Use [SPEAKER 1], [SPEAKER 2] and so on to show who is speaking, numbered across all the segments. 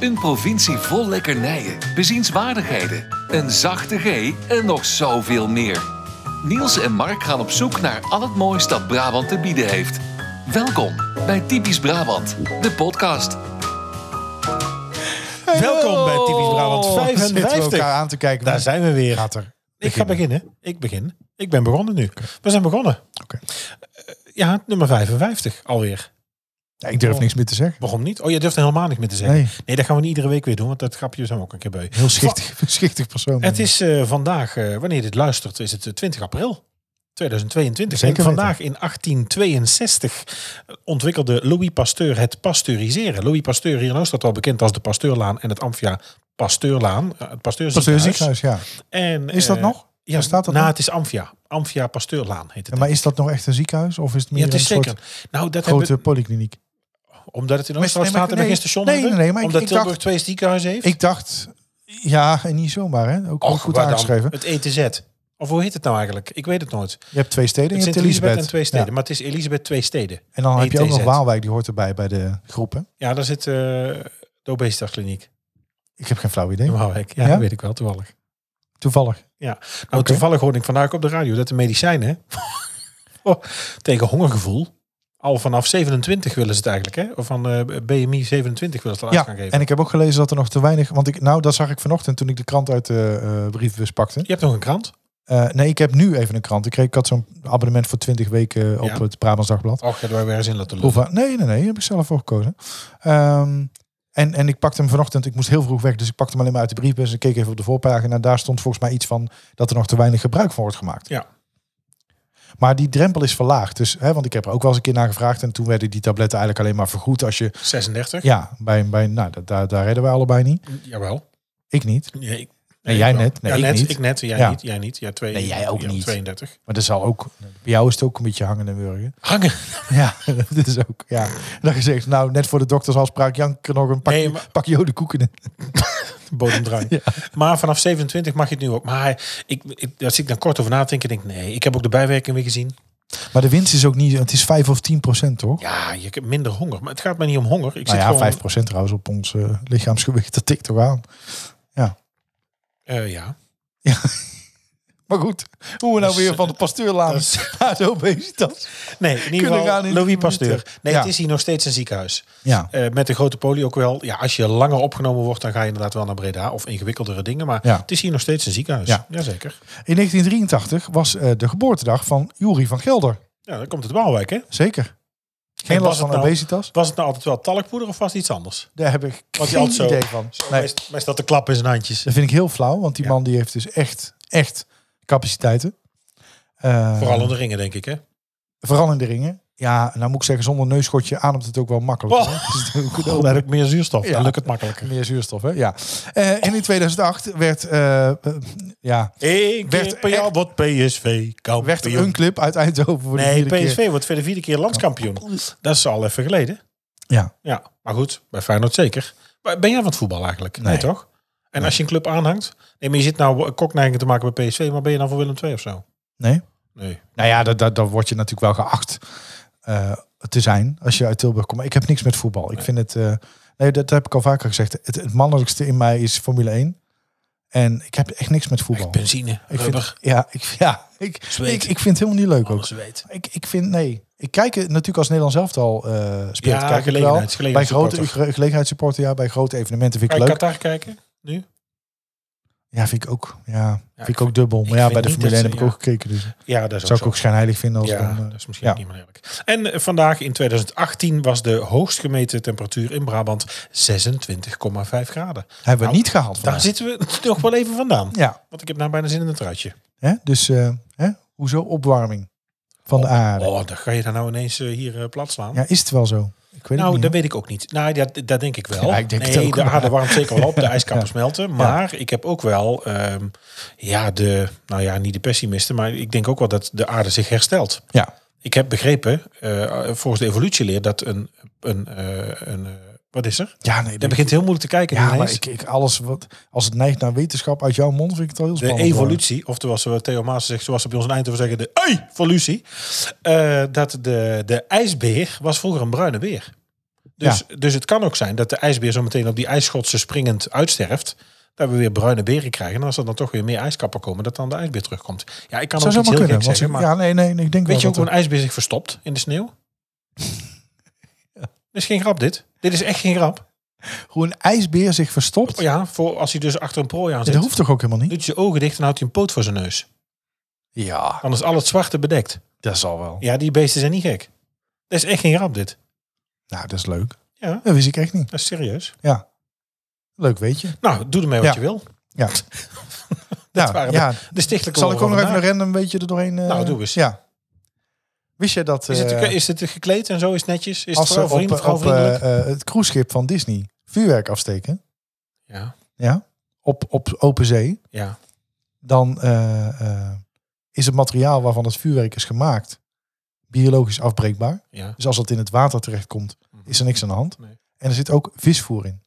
[SPEAKER 1] Een provincie vol lekkernijen, bezienswaardigheden, een zachte G en nog zoveel meer. Niels en Mark gaan op zoek naar al het moois dat Brabant te bieden heeft. Welkom bij Typisch Brabant, de podcast.
[SPEAKER 2] Welkom bij Typisch Brabant
[SPEAKER 3] Oh, Zitten we
[SPEAKER 2] 55.
[SPEAKER 3] elkaar aan te kijken.
[SPEAKER 2] Daar zijn we weer.
[SPEAKER 3] Gaat er.
[SPEAKER 2] Ik ga beginnen. Ik begin. Ik ben begonnen nu. We zijn begonnen.
[SPEAKER 3] Oké.
[SPEAKER 2] Eh, ja, nummer 55 alweer.
[SPEAKER 3] Ik durf niks meer te zeggen.
[SPEAKER 2] Waarom niet? Oh, je durft er helemaal niks meer te zeggen.
[SPEAKER 3] Nee,
[SPEAKER 2] Nee, dat gaan we niet iedere week weer doen, want dat grapje zijn we ook een keer bij.
[SPEAKER 3] heel schichtig, schichtig persoon.
[SPEAKER 2] Het is eh, vandaag, eh, wanneer je dit luistert, is het eh, 20 april 2022.
[SPEAKER 3] Zeker
[SPEAKER 2] en vandaag in 1862 ontwikkelde Louis Pasteur het pasteuriseren. Louis Pasteur hier in Oosterland wel bekend als de Pasteurlaan en het Amphia Pasteurlaan. eh, Het
[SPEAKER 3] Pasteur
[SPEAKER 2] Pasteurziekenhuis.
[SPEAKER 3] ziekenhuis, ja.
[SPEAKER 2] En,
[SPEAKER 3] Is dat
[SPEAKER 2] eh,
[SPEAKER 3] nog?
[SPEAKER 2] Ja,
[SPEAKER 3] Bestaat dat
[SPEAKER 2] nou,
[SPEAKER 3] nog?
[SPEAKER 2] het is Amphia. Amphia Pasteurlaan heet het.
[SPEAKER 3] Maar is dat nog echt een ziekenhuis? Of is het meer
[SPEAKER 2] ja, het is
[SPEAKER 3] een
[SPEAKER 2] zeker. Nou, dat
[SPEAKER 3] grote
[SPEAKER 2] hebben,
[SPEAKER 3] polykliniek?
[SPEAKER 2] Omdat het in Oosterland
[SPEAKER 3] nee,
[SPEAKER 2] staat en
[SPEAKER 3] nee,
[SPEAKER 2] geen station
[SPEAKER 3] nee,
[SPEAKER 2] hebben.
[SPEAKER 3] nee, maar ik-
[SPEAKER 2] omdat
[SPEAKER 3] ik
[SPEAKER 2] Tilburg
[SPEAKER 3] dacht-
[SPEAKER 2] twee ziekenhuizen heeft.
[SPEAKER 3] Ik dacht, ja, en niet zomaar hè. Ook,
[SPEAKER 2] Och,
[SPEAKER 3] goed
[SPEAKER 2] dan?
[SPEAKER 3] aangeschreven.
[SPEAKER 2] Het ETZ. Of hoe heet het nou eigenlijk? Ik weet het nooit.
[SPEAKER 3] Je hebt twee steden en
[SPEAKER 2] Het
[SPEAKER 3] je hebt
[SPEAKER 2] Elisabeth en twee steden.
[SPEAKER 3] Ja.
[SPEAKER 2] Maar het is Elisabeth twee steden.
[SPEAKER 3] En dan heb je ook nog
[SPEAKER 2] ETZ.
[SPEAKER 3] Waalwijk, die hoort erbij bij de groep. Hè?
[SPEAKER 2] Ja, daar zit eh, de obesitaskliniek
[SPEAKER 3] Ik heb geen flauw idee.
[SPEAKER 2] in Waalwijk. Ja,
[SPEAKER 3] Ja?
[SPEAKER 2] dat weet ik wel, toevallig.
[SPEAKER 3] Toevallig.
[SPEAKER 2] Nou,
[SPEAKER 3] Oké.
[SPEAKER 2] toevallig hoorde ik vandaag op de radio dat de medicijnen tegen hongergevoel al vanaf 27 willen ze het eigenlijk, hè? Of van eh, BMI 27 willen ze het
[SPEAKER 3] Ja,
[SPEAKER 2] gaan geven.
[SPEAKER 3] en ik heb ook gelezen dat er nog te weinig... Want ik, nou, dat zag ik vanochtend toen ik de krant uit de eh, brievenbus pakte.
[SPEAKER 2] Je hebt nog een krant?
[SPEAKER 3] Eh, nee, ik heb nu even een krant. Ik, kreeg, ik had zo'n abonnement voor 20 weken op
[SPEAKER 2] Ja.
[SPEAKER 3] het Brabants Dagblad.
[SPEAKER 2] Och, gaan wij weer eens in laten.
[SPEAKER 3] Hoeveel? Nee, nee, nee. Heb ik zelf voor gekozen. Ehm, en, en ik pakte hem vanochtend. Ik moest heel vroeg weg, dus ik pakte hem alleen maar uit de briefbus. En keek even op de voorpagina. Daar stond volgens mij iets van dat er nog te weinig gebruik van wordt gemaakt.
[SPEAKER 2] Ja.
[SPEAKER 3] Maar die drempel is verlaagd. Dus, hè, want ik heb er ook wel eens een keer naar gevraagd. En toen werden die tabletten eigenlijk alleen maar vergoed als je...
[SPEAKER 2] 36?
[SPEAKER 3] Ja, bij, bij, nou, da- daar, daar redden wij allebei niet.
[SPEAKER 2] Jawel.
[SPEAKER 3] Ik niet.
[SPEAKER 2] Nee, ik,
[SPEAKER 3] Nee, jij
[SPEAKER 2] wel.
[SPEAKER 3] net. Nee,
[SPEAKER 2] ja,
[SPEAKER 3] ik
[SPEAKER 2] net.
[SPEAKER 3] niet.
[SPEAKER 2] Ik net. Jij
[SPEAKER 3] Ja.
[SPEAKER 2] niet. Jij niet. Ja, twee,
[SPEAKER 3] Nee, jij ook
[SPEAKER 2] ja,
[SPEAKER 3] niet.
[SPEAKER 2] 32.
[SPEAKER 3] Maar dat zal ook... Bij jou is het ook een beetje hangen en wurgen.
[SPEAKER 2] Hangen.
[SPEAKER 3] Ja, dit is ook. Ja. Dat je zegt, nou, net voor de doktersafspraak, Jank er nog een pakje,
[SPEAKER 2] Nee, maar-
[SPEAKER 3] koeken in.
[SPEAKER 2] Bodemdrang. Maar vanaf 27 mag je het nu ook. Maar ik, ik, als ik dan kort over nadenk, denk ik, nee, ik heb ook de bijwerking weer gezien.
[SPEAKER 3] Maar de winst is ook niet, het is 5 of 10 procent, toch?
[SPEAKER 2] Ja, je hebt minder honger. Maar het gaat mij niet om honger. Ik
[SPEAKER 3] nou
[SPEAKER 2] zit
[SPEAKER 3] ja,
[SPEAKER 2] gewoon,
[SPEAKER 3] 5 procent trouwens op ons eh, lichaamsgewicht, dat tikt toch aan.
[SPEAKER 2] Eh, ja.
[SPEAKER 3] Maar goed, hoe we nou
[SPEAKER 2] Dus,
[SPEAKER 3] weer van de pasteurlaan
[SPEAKER 2] is-
[SPEAKER 3] naar de obesitas.
[SPEAKER 2] Nee, in ieder geval
[SPEAKER 3] in
[SPEAKER 2] Louis Pasteur. Nee,
[SPEAKER 3] Ja.
[SPEAKER 2] het is hier nog steeds een ziekenhuis.
[SPEAKER 3] Ja,
[SPEAKER 2] Eh, met de grote poli ook wel. Ja, als je langer opgenomen wordt, dan ga je inderdaad wel naar Breda. Of ingewikkeldere dingen. Maar
[SPEAKER 3] Ja.
[SPEAKER 2] het is hier nog steeds een ziekenhuis.
[SPEAKER 3] Ja.
[SPEAKER 2] Jazeker.
[SPEAKER 3] in 1983 was eh, de geboortedag van Jury van Gelder.
[SPEAKER 2] Ja, dan komt het Waalwijk, hè?
[SPEAKER 3] Zeker. Geen
[SPEAKER 2] En
[SPEAKER 3] last van
[SPEAKER 2] nou-
[SPEAKER 3] obesitas?
[SPEAKER 2] Was het nou altijd wel talkpoeder of was het iets anders?
[SPEAKER 3] Daar heb ik
[SPEAKER 2] die
[SPEAKER 3] geen
[SPEAKER 2] had zo-
[SPEAKER 3] idee van. Nee,
[SPEAKER 2] Meest, meest dat de klap in zijn handjes.
[SPEAKER 3] dat vind ik heel flauw, want die man die heeft dus echt, echt capaciteiten. Eh,
[SPEAKER 2] Vooral in de ringen, denk ik, hè?
[SPEAKER 3] Vooral in de ringen. Ja, nou moet ik zeggen, zonder neusschotje ademt het ook wel makkelijk.
[SPEAKER 2] Oh.
[SPEAKER 3] Dus
[SPEAKER 2] Dan heb ik meer zuurstof.
[SPEAKER 3] Ja.
[SPEAKER 2] Dan lukt het makkelijker.
[SPEAKER 3] Meer zuurstof, hè? Ja. Eh, en in 2008 werd, eh, ja,
[SPEAKER 2] Eén
[SPEAKER 3] Werd
[SPEAKER 2] per jaar
[SPEAKER 3] echt-
[SPEAKER 2] wordt PSV kampioen.
[SPEAKER 3] werd er een clip uit Eindhoven voor de
[SPEAKER 2] Nee, PSV
[SPEAKER 3] keer.
[SPEAKER 2] wordt voor de vierde keer landskampioen. Dat is al even geleden.
[SPEAKER 3] Ja.
[SPEAKER 2] Ja, maar goed, bij Feyenoord zeker. Maar Ben jij van het voetbal eigenlijk? Nee,
[SPEAKER 3] Nee.
[SPEAKER 2] toch? En als je een club aanhangt? Nee, maar je zit nou kokneigingen te maken bij PSV, maar ben je dan voor Willem II of zo?
[SPEAKER 3] Nee?
[SPEAKER 2] Nee.
[SPEAKER 3] Nou ja, dat, dat, dan word je natuurlijk wel geacht eh, te zijn als je uit Tilburg komt. Maar ik heb niks met voetbal. Ik vind het, eh, nee, dat heb ik al vaker gezegd. Het, het mannelijkste in mij is Formule 1. En ik heb echt niks met voetbal.
[SPEAKER 2] Benzine,
[SPEAKER 3] Ik vind, ja, ik, ja ik,
[SPEAKER 2] Zweet.
[SPEAKER 3] ik, ik vind het helemaal niet leuk ook.
[SPEAKER 2] alles weet.
[SPEAKER 3] Ik, ik vind, nee. Ik kijk het natuurlijk als Nederland zelf al eh speelt.
[SPEAKER 2] Ja,
[SPEAKER 3] kijk ik wel.
[SPEAKER 2] gelegenheids-
[SPEAKER 3] Bij grote ge- gelegenheidssupporter, ja. Bij grote evenementen vind ik leuk.
[SPEAKER 2] Qatar kijken? Nu?
[SPEAKER 3] Ja, vind ik ook. Ja, vind ik ook dubbel. Maar ja, bij de Formule 1
[SPEAKER 2] dat
[SPEAKER 3] heb ik ook gekeken. Dus
[SPEAKER 2] Ja, dat is
[SPEAKER 3] zou ik ook schijnheilig vinden als
[SPEAKER 2] Ja,
[SPEAKER 3] dan, eh,
[SPEAKER 2] dat is misschien
[SPEAKER 3] ja.
[SPEAKER 2] niet meer eerlijk. En eh, vandaag in 2018 was de hoogst gemeten temperatuur in Brabant 26,5 graden.
[SPEAKER 3] hebben we
[SPEAKER 2] Nou,
[SPEAKER 3] niet gehaald.
[SPEAKER 2] Daar zitten we nog wel even vandaan.
[SPEAKER 3] Ja,
[SPEAKER 2] Want ik heb nou bijna zin in een truitje.
[SPEAKER 3] hè? dus eh, hè? hoezo opwarming van de aarde?
[SPEAKER 2] Oh, dan ga je daar nou ineens eh, hier eh, plat slaan.
[SPEAKER 3] Ja, is het wel zo? Ik weet
[SPEAKER 2] nou, dat weet ik ook niet. Nou, dat, dat denk ik wel.
[SPEAKER 3] Ja, ik denk
[SPEAKER 2] nee,
[SPEAKER 3] ook,
[SPEAKER 2] de
[SPEAKER 3] maar-
[SPEAKER 2] aarde warmt zeker wel op. De ijskappen smelten. Maar ik heb ook wel, ehm, ja, de, nou ja, niet de pessimisten, maar ik denk ook wel dat de aarde zich herstelt.
[SPEAKER 3] Ja,
[SPEAKER 2] Ik heb begrepen, eh, volgens de evolutieleer, dat een, een, een wat is er?
[SPEAKER 3] ja nee.
[SPEAKER 2] Dat begint heel moeilijk te kijken.
[SPEAKER 3] ja, maar ik, ik, alles wat, als het neigt naar wetenschap uit jouw mond, vind ik het al heel
[SPEAKER 2] de
[SPEAKER 3] spannend. worden.
[SPEAKER 2] evolutie, oftewel zoals Theo Maas zegt, zoals ze bij ons in Eindhoven zeggen, de evolutie. eh dat de, de ijsbeer was vroeger een bruine beer. Dus, dus het kan ook zijn dat de ijsbeer zo meteen op die ijsschotsen springend uitsterft. Dat we weer bruine beren krijgen. En als er dan toch weer meer ijskappen komen, dat dan de ijsbeer terugkomt. Ja, ik kan
[SPEAKER 3] Zou
[SPEAKER 2] ook
[SPEAKER 3] zomaar
[SPEAKER 2] heel
[SPEAKER 3] kunnen.
[SPEAKER 2] zeggen,
[SPEAKER 3] ze-
[SPEAKER 2] maar
[SPEAKER 3] ja, nee, nee, nee, ik denk
[SPEAKER 2] weet je ook hoe een ijsbeer zich verstopt in de sneeuw? Dit is geen grap dit. Dit is echt geen grap.
[SPEAKER 3] hoe een ijsbeer zich verstopt.
[SPEAKER 2] Ja, voor als hij dus achter een prooi aan zit.
[SPEAKER 3] dat hoeft toch ook helemaal niet?
[SPEAKER 2] Doet je ogen dicht en houdt hij een poot voor zijn neus.
[SPEAKER 3] Ja,
[SPEAKER 2] Dan is al het zwarte bedekt.
[SPEAKER 3] dat zal wel.
[SPEAKER 2] Ja, die beesten zijn niet gek. Dat is echt geen grap dit.
[SPEAKER 3] Nou, dat is leuk.
[SPEAKER 2] Ja,
[SPEAKER 3] Dat wist ik echt niet.
[SPEAKER 2] dat is serieus.
[SPEAKER 3] Ja. Leuk, weet je.
[SPEAKER 2] Nou, doe ermee wat
[SPEAKER 3] Ja.
[SPEAKER 2] je wil.
[SPEAKER 3] Ja.
[SPEAKER 2] Dat
[SPEAKER 3] ja,
[SPEAKER 2] waren
[SPEAKER 3] ja.
[SPEAKER 2] De stichtelijke
[SPEAKER 3] Zal ik ook
[SPEAKER 2] oren
[SPEAKER 3] nog even een random beetje er doorheen... eh,
[SPEAKER 2] Nou, doe eens.
[SPEAKER 3] Ja. Wist je dat...
[SPEAKER 2] Is het,
[SPEAKER 3] eh,
[SPEAKER 2] is het gekleed en zo? Is het netjes? Is
[SPEAKER 3] als
[SPEAKER 2] het
[SPEAKER 3] op,
[SPEAKER 2] vriend,
[SPEAKER 3] op
[SPEAKER 2] vrouwvriendelijk?
[SPEAKER 3] eh, eh, het cruiseschip van Disney vuurwerk afsteken,
[SPEAKER 2] ja,
[SPEAKER 3] ja, op, op open zee,
[SPEAKER 2] ja.
[SPEAKER 3] dan is het materiaal waarvan het vuurwerk is gemaakt biologisch afbreekbaar.
[SPEAKER 2] ja.
[SPEAKER 3] Dus als het in het water terechtkomt, is er niks aan de hand.
[SPEAKER 2] Nee.
[SPEAKER 3] En er zit ook visvoer in.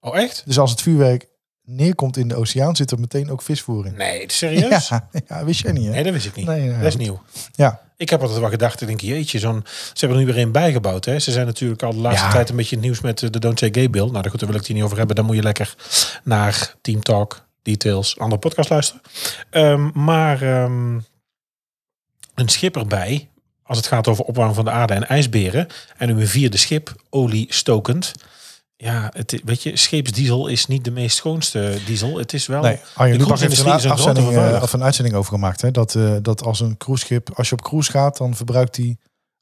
[SPEAKER 2] Oh, echt?
[SPEAKER 3] Dus als het vuurwerk neerkomt in de oceaan, zit er meteen ook visvoer in.
[SPEAKER 2] Nee, serieus?
[SPEAKER 3] Ja, ja, wist jij niet, hè?
[SPEAKER 2] Nee, dat wist ik niet.
[SPEAKER 3] Nee,
[SPEAKER 2] dat is nieuw.
[SPEAKER 3] Ja,
[SPEAKER 2] Ik heb altijd wel gedacht, ik denk, jeetje, zo'n, ze hebben er nu weer een bijgebouwd. Hè? Ze zijn natuurlijk al de laatste
[SPEAKER 3] Ja.
[SPEAKER 2] tijd een beetje het nieuws met eh, de Don't Say Gay Bill. Nou, goed, daar wil ik het hier niet over hebben. Dan moet je lekker naar Team Talk, Details, andere podcast luisteren. Ehm, maar ehm, een schip erbij, als het gaat over opwarming van de aarde en ijsberen. En nu een vierde schip, olie stokend. Ja, het, weet je, scheepsdiesel is niet de meest schoonste diesel. Het is wel...
[SPEAKER 3] Nee, Arjen Lubach heeft een,
[SPEAKER 2] een
[SPEAKER 3] afzending, eh, of een uitzending over gemaakt. Hè? Dat, eh, dat als een cruiseschip, als je op cruise gaat, dan verbruikt die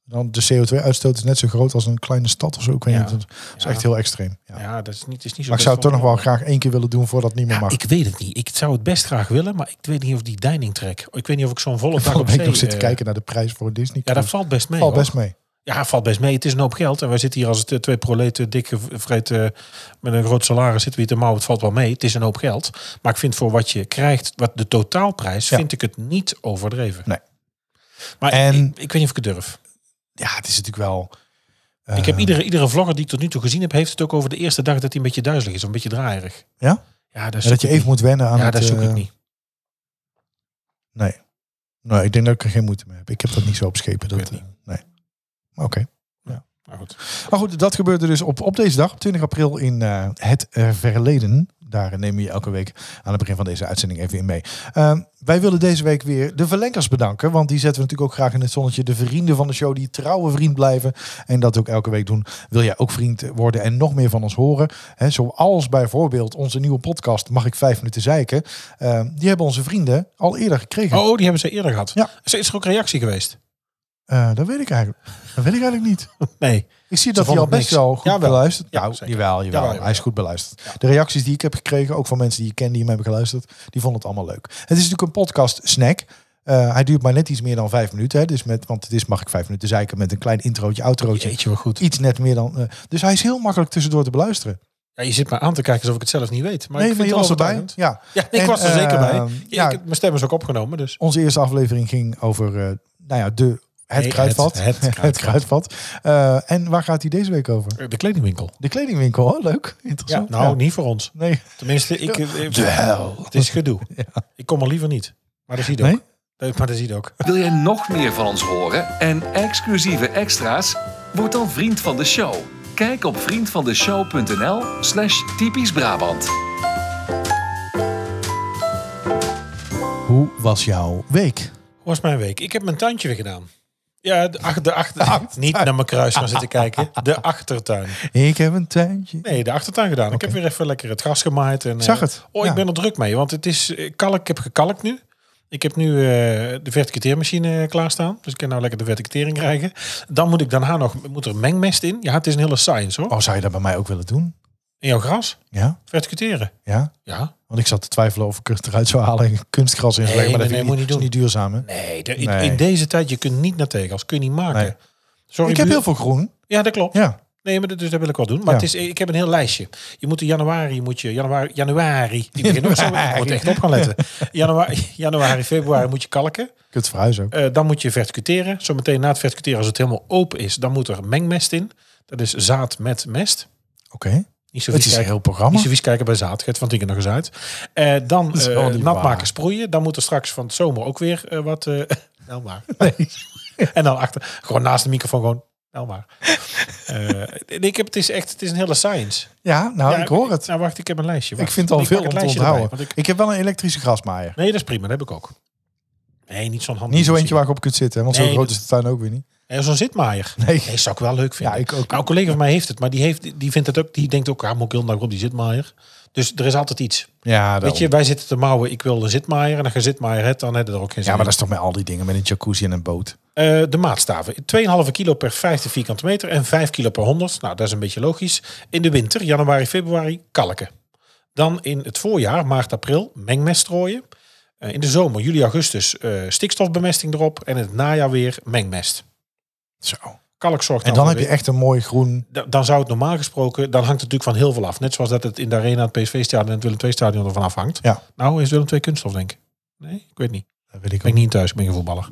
[SPEAKER 3] dan de CO2-uitstoot is net zo groot als een kleine stad of zo. Ik weet
[SPEAKER 2] Ja.
[SPEAKER 3] niet, dat is
[SPEAKER 2] Ja.
[SPEAKER 3] echt heel extreem. Ja.
[SPEAKER 2] Ja, dat is niet, is niet zo
[SPEAKER 3] Maar ik zou het toch nog wel graag één keer willen doen voordat het niet meer
[SPEAKER 2] Ja,
[SPEAKER 3] mag.
[SPEAKER 2] ik weet het niet. Ik zou het best graag willen, maar ik weet niet of die deining trek. Ik weet niet of ik zo'n volle dag op zee...
[SPEAKER 3] nog zitten
[SPEAKER 2] eh,
[SPEAKER 3] kijken naar de prijs voor een Disney.
[SPEAKER 2] Ja, dat
[SPEAKER 3] cruise.
[SPEAKER 2] valt best mee.
[SPEAKER 3] valt
[SPEAKER 2] hoor.
[SPEAKER 3] best mee.
[SPEAKER 2] Ja, valt best mee. Het is een hoop geld. En wij zitten hier als het eh, twee proleten dik gevreten met een groot salaris zitten we hier te mouwen. Het valt wel mee. Het is een hoop geld. Maar ik vind voor wat je krijgt, wat de totaalprijs,
[SPEAKER 3] Ja.
[SPEAKER 2] vind ik het niet overdreven.
[SPEAKER 3] Nee.
[SPEAKER 2] Maar
[SPEAKER 3] En-
[SPEAKER 2] ik, ik weet niet of ik het durf.
[SPEAKER 3] Ja, het is natuurlijk wel...
[SPEAKER 2] ik heb
[SPEAKER 3] eh,
[SPEAKER 2] iedere, iedere vlogger die ik tot nu toe gezien heb, heeft het ook over de eerste dag dat hij een beetje duizelig is. Of een beetje draaierig.
[SPEAKER 3] Ja?
[SPEAKER 2] Ja, dat,
[SPEAKER 3] ja, dat je even
[SPEAKER 2] niet.
[SPEAKER 3] moet wennen aan
[SPEAKER 2] Ja,
[SPEAKER 3] het...
[SPEAKER 2] dat zoek
[SPEAKER 3] eh,
[SPEAKER 2] ik niet.
[SPEAKER 3] Nee. Nee, ik denk dat ik er geen moeite mee heb. Ik heb dat niet zo op schepen. Dat, eh, nee. Maar Oké.
[SPEAKER 2] Goed.
[SPEAKER 3] Maar goed, dat gebeurde dus op, op deze dag, op 20 april in eh, het verleden. Daar nemen we je elke week aan het begin van deze uitzending even in mee. Ehm, wij willen deze week weer de verlenkers bedanken. Want die zetten we natuurlijk ook graag in het zonnetje. De vrienden van de show die trouwe vriend blijven. En dat ook elke week doen. Wil jij ook vriend worden en nog meer van ons horen? Hè, zoals bijvoorbeeld onze nieuwe podcast Mag ik vijf minuten zeiken? Ehm, die hebben onze vrienden al eerder gekregen.
[SPEAKER 2] Oh, die hebben ze eerder gehad.
[SPEAKER 3] Ja.
[SPEAKER 2] Is er ook reactie geweest?
[SPEAKER 3] Eh, dat weet ik eigenlijk. Dat weet ik eigenlijk niet.
[SPEAKER 2] Nee.
[SPEAKER 3] Ik zie dat hij al best
[SPEAKER 2] niks.
[SPEAKER 3] wel goed
[SPEAKER 2] Jawel.
[SPEAKER 3] beluisterd.
[SPEAKER 2] Ja,
[SPEAKER 3] nou, jawel, jawel.
[SPEAKER 2] Jawel, jawel.
[SPEAKER 3] Hij is goed beluisterd. De reacties die ik heb gekregen, ook van mensen die ik ken die hem hebben geluisterd, die vonden het allemaal leuk. Het is natuurlijk een podcast snack. Eh, hij duurt maar net iets meer dan vijf minuten. Hè, dus met, want het is, mag ik vijf minuten zeiken met een klein introotje, outrootje.
[SPEAKER 2] Jeetje, wel goed.
[SPEAKER 3] Iets net meer dan. eh, dus hij is heel makkelijk tussendoor te beluisteren.
[SPEAKER 2] Ja, je zit maar aan te kijken alsof ik het zelf niet weet. Maar
[SPEAKER 3] nee,
[SPEAKER 2] ik vind
[SPEAKER 3] je was erbij. Ja.
[SPEAKER 2] Ja, nee, ik
[SPEAKER 3] En,
[SPEAKER 2] was er zeker bij.
[SPEAKER 3] ehm,
[SPEAKER 2] Ja, ik- mijn stem is ook opgenomen, dus.
[SPEAKER 3] Onze eerste aflevering ging over uh, nou ja, de, het kruidvat.
[SPEAKER 2] het- het
[SPEAKER 3] Het,
[SPEAKER 2] kruidvat.
[SPEAKER 3] kruidvat. Uh, en waar gaat hij deze week over?
[SPEAKER 2] De kledingwinkel.
[SPEAKER 3] De kledingwinkel. Oh, leuk.
[SPEAKER 2] Ja,
[SPEAKER 3] Interessant.
[SPEAKER 2] nou, niet voor ons.
[SPEAKER 3] Nee.
[SPEAKER 2] Tenminste, ik, eh,
[SPEAKER 3] De hel.
[SPEAKER 2] het is gedoe. Ik kom er liever niet. Maar dat ziet ook.
[SPEAKER 3] Nee?
[SPEAKER 2] Maar dat ziet ook.
[SPEAKER 1] Wil jij nog meer van ons horen en exclusieve extra's? Word dan vriend van de show. Kijk op vriendvandeshow.nl slash typisch Brabant.
[SPEAKER 3] Hoe was jouw week?
[SPEAKER 2] Hoe was mijn week? Ik heb mijn tuintje weer gedaan. Ja, de, ach, de achter, niet naar mijn kruis gaan zitten kijken. De achtertuin.
[SPEAKER 3] Ik heb een tuintje.
[SPEAKER 2] Nee, de achtertuin gedaan. Ik heb weer even lekker het gras gemaaid. En,
[SPEAKER 3] Zag
[SPEAKER 2] eh,
[SPEAKER 3] het,
[SPEAKER 2] Oh,
[SPEAKER 3] ja.
[SPEAKER 2] ik ben er druk mee. Want het is eh, kalk. Ik heb gekalkt nu. Ik heb nu eh, de verticiteermachine klaarstaan. Dus ik kan nou lekker de verticitering krijgen. Dan moet ik daarna nog moet er mengmest in. Ja, het is een hele science hoor.
[SPEAKER 3] Oh, zou je dat bij mij ook willen doen?
[SPEAKER 2] In jouw gras?
[SPEAKER 3] Ja?
[SPEAKER 2] Verticiteren.
[SPEAKER 3] Ja?
[SPEAKER 2] Ja.
[SPEAKER 3] Want ik zat te twijfelen of ik het eruit zou halen en kunstgras in
[SPEAKER 2] Nee.
[SPEAKER 3] Maar
[SPEAKER 2] nee,
[SPEAKER 3] dat
[SPEAKER 2] nee, moet
[SPEAKER 3] niet,
[SPEAKER 2] je
[SPEAKER 3] is niet duurzaam, hè?
[SPEAKER 2] Nee, de- in,
[SPEAKER 3] Nee.
[SPEAKER 2] in deze tijd, je kunt niet naar tegels. Kun je niet maken. Sorry,
[SPEAKER 3] ik heb heel veel groen.
[SPEAKER 2] Ja, dat klopt.
[SPEAKER 3] Ja.
[SPEAKER 2] Nee, maar dat, dus dat wil ik wel doen. Maar
[SPEAKER 3] Ja.
[SPEAKER 2] het is, ik heb een heel lijstje. Je moet in januari, moet je, januari, januari, ik begin ook zo, ik moet echt op gaan letten. Januari, januari, februari moet je kalken.
[SPEAKER 3] Kut verhuizen ook.
[SPEAKER 2] Eh, dan moet je verticuteren. Zometeen na het verticuteren, als het helemaal open is, dan moet er mengmest in. Dat is zaad met mest.
[SPEAKER 3] Oké.
[SPEAKER 2] Niet zo
[SPEAKER 3] Het is een heel programma.
[SPEAKER 2] niet zo vies kijken bij zaad. Het van Tinker nog eens uit. Eh, dan
[SPEAKER 3] niet
[SPEAKER 2] nat maken, sproeien. Dan moet er straks van het zomer ook weer eh, wat... wel maar. en dan achter, gewoon naast de microfoon gewoon... Wel maar. Ik heb, het is echt, het is een hele science.
[SPEAKER 3] Ja, nou,
[SPEAKER 2] Ja,
[SPEAKER 3] ik hoor het.
[SPEAKER 2] Nou, wacht, ik heb een lijstje.
[SPEAKER 3] ik vind het al
[SPEAKER 2] Ik
[SPEAKER 3] veel om te onthouden.
[SPEAKER 2] erbij, want
[SPEAKER 3] ik...
[SPEAKER 2] ik-
[SPEAKER 3] heb wel een elektrische grasmaaier.
[SPEAKER 2] Nee, dat is prima, dat heb ik ook. Nee, niet zo'n handig.
[SPEAKER 3] Niet zo eentje waar ik op kunt zitten, want
[SPEAKER 2] Nee,
[SPEAKER 3] zo groot is de tuin ook weer niet.
[SPEAKER 2] En zo'n zitmaaier.
[SPEAKER 3] Nee.
[SPEAKER 2] Nee, zou ik wel leuk vinden.
[SPEAKER 3] Ja, ik ook.
[SPEAKER 2] Nou, een collega van mij heeft het, maar die, heeft, die vindt het ook. Die denkt ook, ah, moet ik heel dag op die zitmaaier. Dus er is altijd iets.
[SPEAKER 3] Ja,
[SPEAKER 2] Weet je, wij zitten te mouwen, ik wil een zitmaaier. En als je zitmaaier hebt, dan heb je er ook geen zin
[SPEAKER 3] Ja, maar dat is toch met al die dingen met een jacuzzi en een boot.
[SPEAKER 2] Eh, de maatstaven. 2,5 kilo per 50 vierkante meter en 5 kilo per 100. Nou, dat is een beetje logisch. In de winter, januari, februari, kalken. Dan in het voorjaar, maart, april, mengmest strooien. Eh, in de zomer, juli, augustus, eh, stikstofbemesting erop. En in het najaar weer mengmest.
[SPEAKER 3] Zo.
[SPEAKER 2] Kalk zorgt
[SPEAKER 3] En dan heb je echt een mooi groen...
[SPEAKER 2] Da- dan zou het normaal gesproken, dan hangt het natuurlijk van heel veel af. Net zoals dat het in de Arena, het PSV-stadion en het Willem II-stadion ervan afhangt.
[SPEAKER 3] Ja.
[SPEAKER 2] Nou, is Willem II kunststof, denk ik. Nee, ik weet niet.
[SPEAKER 3] Dat weet ik
[SPEAKER 2] Ik ben
[SPEAKER 3] ook.
[SPEAKER 2] niet thuis, ik ben geen voetballer.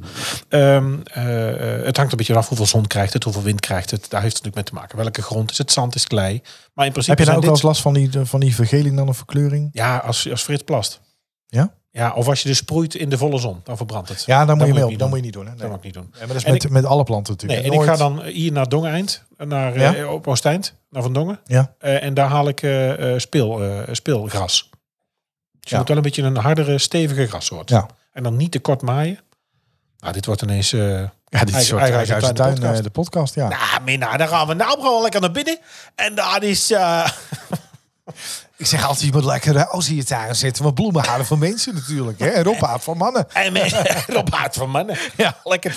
[SPEAKER 2] Ehm, eh, het hangt een beetje af hoeveel zon krijgt het, hoeveel wind krijgt het. Daar heeft het natuurlijk mee te maken. Welke grond is het? Zand is klei. Maar in principe
[SPEAKER 3] Heb je nou ook wel eens
[SPEAKER 2] dit-
[SPEAKER 3] last van die, van die vergeling dan of verkleuring?
[SPEAKER 2] Ja, als, als Frits plast.
[SPEAKER 3] Ja?
[SPEAKER 2] Ja, of als je dus sproeit in de volle zon, dan verbrandt het.
[SPEAKER 3] Ja, dan moet je
[SPEAKER 2] moet je
[SPEAKER 3] Dan moet je niet doen. Hè?
[SPEAKER 2] Dat
[SPEAKER 3] Nee.
[SPEAKER 2] mag ik niet doen.
[SPEAKER 3] Ja, maar dat is
[SPEAKER 2] En
[SPEAKER 3] met,
[SPEAKER 2] ik-
[SPEAKER 3] met alle planten
[SPEAKER 2] Nee,
[SPEAKER 3] natuurlijk.
[SPEAKER 2] en ik ga dan hier naar Dongeneind, naar,
[SPEAKER 3] Ja?
[SPEAKER 2] eh, op Oosteind, naar Van Dongen.
[SPEAKER 3] Ja.
[SPEAKER 2] Eh, en daar haal ik eh, speel, speelgras. Dus je moet wel een beetje een hardere, stevige grassoort.
[SPEAKER 3] Ja.
[SPEAKER 2] En dan niet te kort maaien. Nou, dit wordt ineens...
[SPEAKER 3] Ja, dit
[SPEAKER 2] Eigen-
[SPEAKER 3] soort
[SPEAKER 2] eigen
[SPEAKER 3] eigen
[SPEAKER 2] huis
[SPEAKER 3] huis
[SPEAKER 2] en
[SPEAKER 3] en
[SPEAKER 2] tuin,
[SPEAKER 3] tuin,
[SPEAKER 2] de
[SPEAKER 3] de podcast, ja.
[SPEAKER 2] Nou, Mina, dan gaan we nou gewoon lekker naar binnen. En daar is... eh
[SPEAKER 3] Ik zeg altijd, je moet lekker als je tuin zitten. Want bloemen houden van mensen natuurlijk. Hè? En Rob houdt van mannen.
[SPEAKER 2] en Rob van mannen.
[SPEAKER 3] Ja.
[SPEAKER 2] Lekker.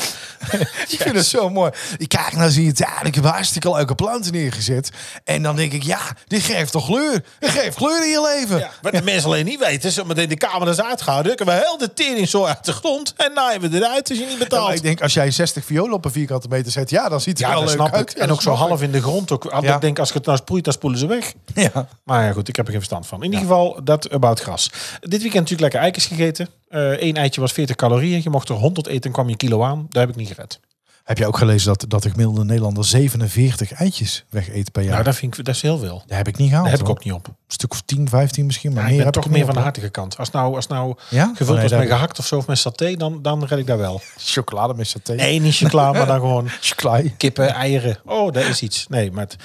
[SPEAKER 3] Ik vind het zo mooi. Ik kijk naar zie je tuin. Ik heb hartstikke leuke planten neergezet. En dan denk ik, ja, dit geeft toch kleur? Dit geeft kleur in je leven.
[SPEAKER 2] Ja, wat de mensen alleen niet weten, is meteen de camera's uitgaan. Drukken we heel de tering zo uit de grond. En naaien we eruit als je niet
[SPEAKER 3] Ja,
[SPEAKER 2] betaalt.
[SPEAKER 3] maar ik denk, als jij 60 violen op een vierkante meter zet, ja, dan ziet het er
[SPEAKER 2] Ja,
[SPEAKER 3] wel leuk uit. Ja,
[SPEAKER 2] en ook zo half in de grond. Ook,
[SPEAKER 3] Ja.
[SPEAKER 2] Ik denk, als ik het nou sproeit, dan spoelen ze weg.
[SPEAKER 3] Ja.
[SPEAKER 2] Maar ja, goed, ik heb er geen verstand van. In ieder geval, dat about gras. Dit weekend natuurlijk lekker eikens gegeten. Eén eitje was 40 calorieën. Je mocht er 100 eten en kwam je kilo aan. Daar heb ik niet gered.
[SPEAKER 3] Heb je ook gelezen dat, dat de gemiddelde Nederlander 47 eitjes wegeet per jaar?
[SPEAKER 2] Nou, dat vind ik dat is heel veel.
[SPEAKER 3] dat heb ik niet gehaald.
[SPEAKER 2] Daar heb ik ook niet op.
[SPEAKER 3] Een stuk of 10, 15 misschien, maar
[SPEAKER 2] Ja,
[SPEAKER 3] meer
[SPEAKER 2] ik ben
[SPEAKER 3] heb
[SPEAKER 2] toch
[SPEAKER 3] ik
[SPEAKER 2] meer van de hartige kant. Als nou, als nou.
[SPEAKER 3] Ja?
[SPEAKER 2] gevuld
[SPEAKER 3] Oh, nee,
[SPEAKER 2] was
[SPEAKER 3] daar
[SPEAKER 2] met gehakt of zo of met saté, dan, dan red ik daar wel.
[SPEAKER 3] Chocolade met saté.
[SPEAKER 2] Nee, niet chocola, maar dan gewoon
[SPEAKER 3] Chocolade.
[SPEAKER 2] kippen, eieren. Oh, dat is iets. Nee, maar... het-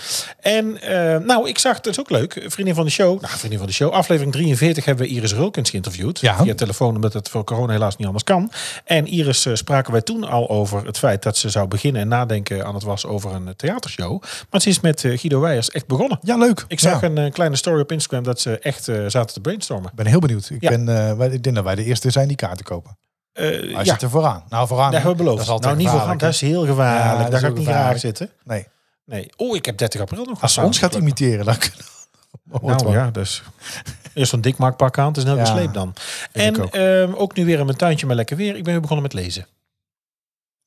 [SPEAKER 2] En eh, nou, ik zag, dat is ook leuk, vriendin van de show. Nou, vriendin van de show. Aflevering 43 hebben we Iris Rulkens geïnterviewd.
[SPEAKER 3] Ja.
[SPEAKER 2] Via telefoon, omdat het voor corona helaas niet anders kan. En Iris eh, spraken wij toen al over het feit dat ze zou beginnen en nadenken aan het was over een eh, theatershow. Maar ze is met eh, Guido Weijers echt begonnen.
[SPEAKER 3] Ja, leuk.
[SPEAKER 2] Ik zag
[SPEAKER 3] Ja.
[SPEAKER 2] een eh, kleine story op Instagram dat ze echt zaten te brainstormen.
[SPEAKER 3] Ik ben heel benieuwd. Ik,
[SPEAKER 2] Ja.
[SPEAKER 3] ben, wij, ik denk dat wij de eerste zijn die kaarten kopen.
[SPEAKER 2] Eh,
[SPEAKER 3] Hij
[SPEAKER 2] ja,
[SPEAKER 3] zit er vooraan. Nou, vooraan.
[SPEAKER 2] dat hebben we beloofd.
[SPEAKER 3] Dat is
[SPEAKER 2] nou, niet voor
[SPEAKER 3] gevaarlijk,
[SPEAKER 2] dat is heel gevaarlijk.
[SPEAKER 3] Ja,
[SPEAKER 2] Daar ga ik niet graag zitten.
[SPEAKER 3] Nee.
[SPEAKER 2] Nee. Oh, ik heb 30 april nog.
[SPEAKER 3] Als ze ons gaat imiteren, dan kunnen
[SPEAKER 2] Nou
[SPEAKER 3] wel.
[SPEAKER 2] ja, dus eerst zo'n dikmaakpak aan. Het is heel
[SPEAKER 3] Ja,
[SPEAKER 2] gesleep dan. En
[SPEAKER 3] ook.
[SPEAKER 2] ehm, ook nu weer in mijn tuintje met lekker weer. Ik ben weer begonnen met lezen.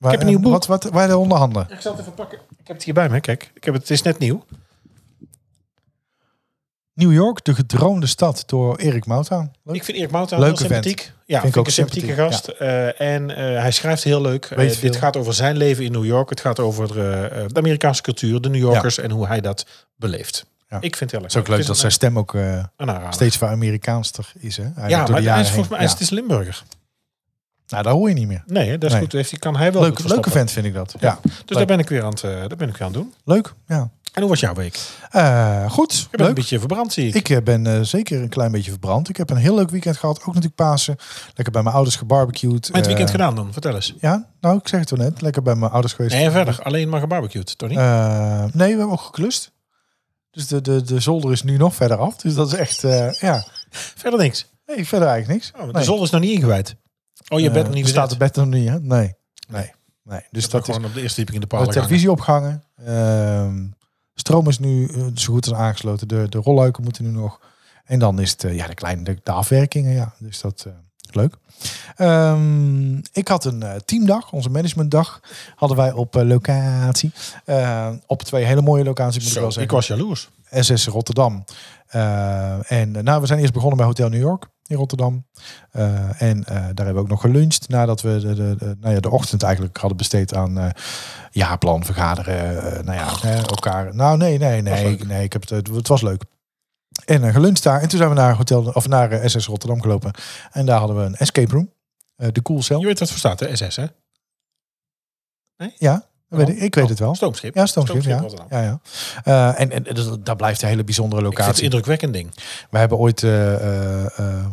[SPEAKER 3] Waar-
[SPEAKER 2] heb een nieuw boek.
[SPEAKER 3] Wat, wat, waar de onderhandelen?
[SPEAKER 2] Ik zal het even pakken. Ik heb het hier bij me. Kijk, ik heb het, het is net nieuw.
[SPEAKER 3] New York, de gedroomde stad door Erik Moutaan. Leuk.
[SPEAKER 2] Ik vind Erik Mouta
[SPEAKER 3] Leuke
[SPEAKER 2] heel sympathiek. Ja,
[SPEAKER 3] Vind
[SPEAKER 2] vind,
[SPEAKER 3] ik ook
[SPEAKER 2] ik een sympathieke
[SPEAKER 3] sympathiek,
[SPEAKER 2] gast. Eh, en eh, hij schrijft heel leuk. Eh,
[SPEAKER 3] Weet
[SPEAKER 2] dit
[SPEAKER 3] veel.
[SPEAKER 2] gaat over zijn leven in New York. Het gaat over eh, eh, de Amerikaanse cultuur, de New Yorkers en hoe hij dat beleeft.
[SPEAKER 3] Ja.
[SPEAKER 2] Ik vind het heel
[SPEAKER 3] Het is ook leuk
[SPEAKER 2] Ik
[SPEAKER 3] dat zijn stem ook eh, steeds voor Amerikaanster is. Hè? Hij
[SPEAKER 2] Ja, maar
[SPEAKER 3] de
[SPEAKER 2] hij is volgens mij hij is het is Limburger.
[SPEAKER 3] Nou, dat hoor je niet meer.
[SPEAKER 2] Nee, dat is
[SPEAKER 3] Nee.
[SPEAKER 2] goed. Heeft, hij- kan hij wel
[SPEAKER 3] Leuk, leuke vent vind ik dat. Ja.
[SPEAKER 2] Dus daar ben ik weer aan het, eh, daar ben ik weer aan het doen.
[SPEAKER 3] Leuk. Ja.
[SPEAKER 2] En hoe was jouw week?
[SPEAKER 3] Eh, goed.
[SPEAKER 2] Je bent een beetje verbrand, zie ik.
[SPEAKER 3] Ik eh, ben zeker een klein beetje verbrand. Ik heb een heel leuk weekend gehad. Ook natuurlijk Pasen. Lekker bij mijn ouders gebarbecued.
[SPEAKER 2] Met het weekend gedaan dan? Vertel eens.
[SPEAKER 3] Ja, nou, ik zeg het toch net. Lekker bij mijn ouders geweest.
[SPEAKER 2] Nee, en verder. Alleen maar gebarbecued, toch niet?
[SPEAKER 3] Nee, we hebben ook geklust. Dus de, de, de zolder is nu nog verder af. Dus dat is echt, ja.
[SPEAKER 2] verder niks.
[SPEAKER 3] Nee, verder eigenlijk niks.
[SPEAKER 2] Oh, de
[SPEAKER 3] Nee.
[SPEAKER 2] zolder is nog niet ingewijd. Oh, je
[SPEAKER 3] Eh,
[SPEAKER 2] bent nog niet
[SPEAKER 3] staat het bed er nog niet, hè? Nee. Nee. nee. Dus dat is
[SPEAKER 2] gewoon op de eerste verdieping in de
[SPEAKER 3] de
[SPEAKER 2] paal.
[SPEAKER 3] televisie opgehangen. Ehm, stroom is nu eh, zo goed als aangesloten. De, de rolluiken moeten nu nog. En dan is het, eh, ja, de kleine de, de afwerkingen, ja. Dus dat, leuk. Ehm, ik had een teamdag, onze managementdag, hadden wij op locatie. Eh, op twee hele mooie locaties, moet ik wel zeggen.
[SPEAKER 2] ik was jaloers.
[SPEAKER 3] SS Rotterdam. Eh, en eh, nou, we zijn eerst begonnen bij Hotel New York in Rotterdam. Eh, en daar hebben we ook nog geluncht nadat we de, de, de, nou ja, de ochtend eigenlijk hadden besteed aan jaarplan vergaderen. nou ja, hè, elkaar. Nou, nee, nee, nee, nee. Ik heb het, het was leuk. En uh, geluncht daar. En toen zijn we naar hotel of naar SS Rotterdam gelopen. En daar hadden we een escape room. De Cool Cell.
[SPEAKER 2] Je weet wat voor staat, hè? SS, hè?
[SPEAKER 3] Ja, Dat weet ik, ik weet het wel.
[SPEAKER 2] Stoomschip.
[SPEAKER 3] Ja, Stoomschip, ja. Ja, ja. Eh, en en dus dat blijft een hele bijzondere
[SPEAKER 2] vind het
[SPEAKER 3] locatie.
[SPEAKER 2] een indrukwekkend ding.
[SPEAKER 3] We hebben ooit, eh, eh,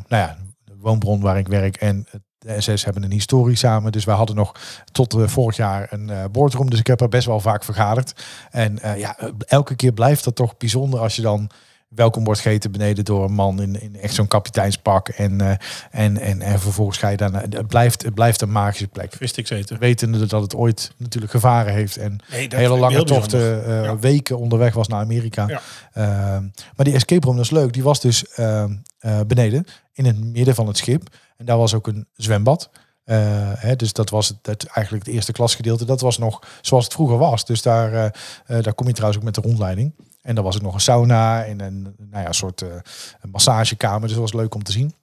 [SPEAKER 3] nou ja, de woonbron waar ik werk en de SS hebben een historie samen. Dus wij hadden nog tot vorig jaar een boardroom. Dus ik heb er best wel vaak vergaderd. En ja, elke keer blijft dat toch bijzonder als je dan welkom wordt gegeten beneden door een man in, in echt zo'n kapiteinspak. En, eh, en, en, en vervolgens ga je daarna. Het blijft, het blijft een magische plek.
[SPEAKER 2] Vistix eten.
[SPEAKER 3] Wetende dat het ooit natuurlijk gevaren heeft. En
[SPEAKER 2] Nee,
[SPEAKER 3] hele lange tochten, eh,
[SPEAKER 2] Ja.
[SPEAKER 3] weken onderweg was naar Amerika.
[SPEAKER 2] Ja.
[SPEAKER 3] Ehm, maar die escape room, dat is leuk. Die was dus ehm, eh, beneden, in het midden van het schip. En daar was ook een zwembad. Hè, dus dat was het, het, eigenlijk het eerste klasgedeelte. Dat was nog zoals het vroeger was. Dus daar, daar kom je trouwens ook met de rondleiding. En daar was ook nog een sauna en een, nou ja, een soort eh, een massagekamer. Dus dat was leuk om te zien.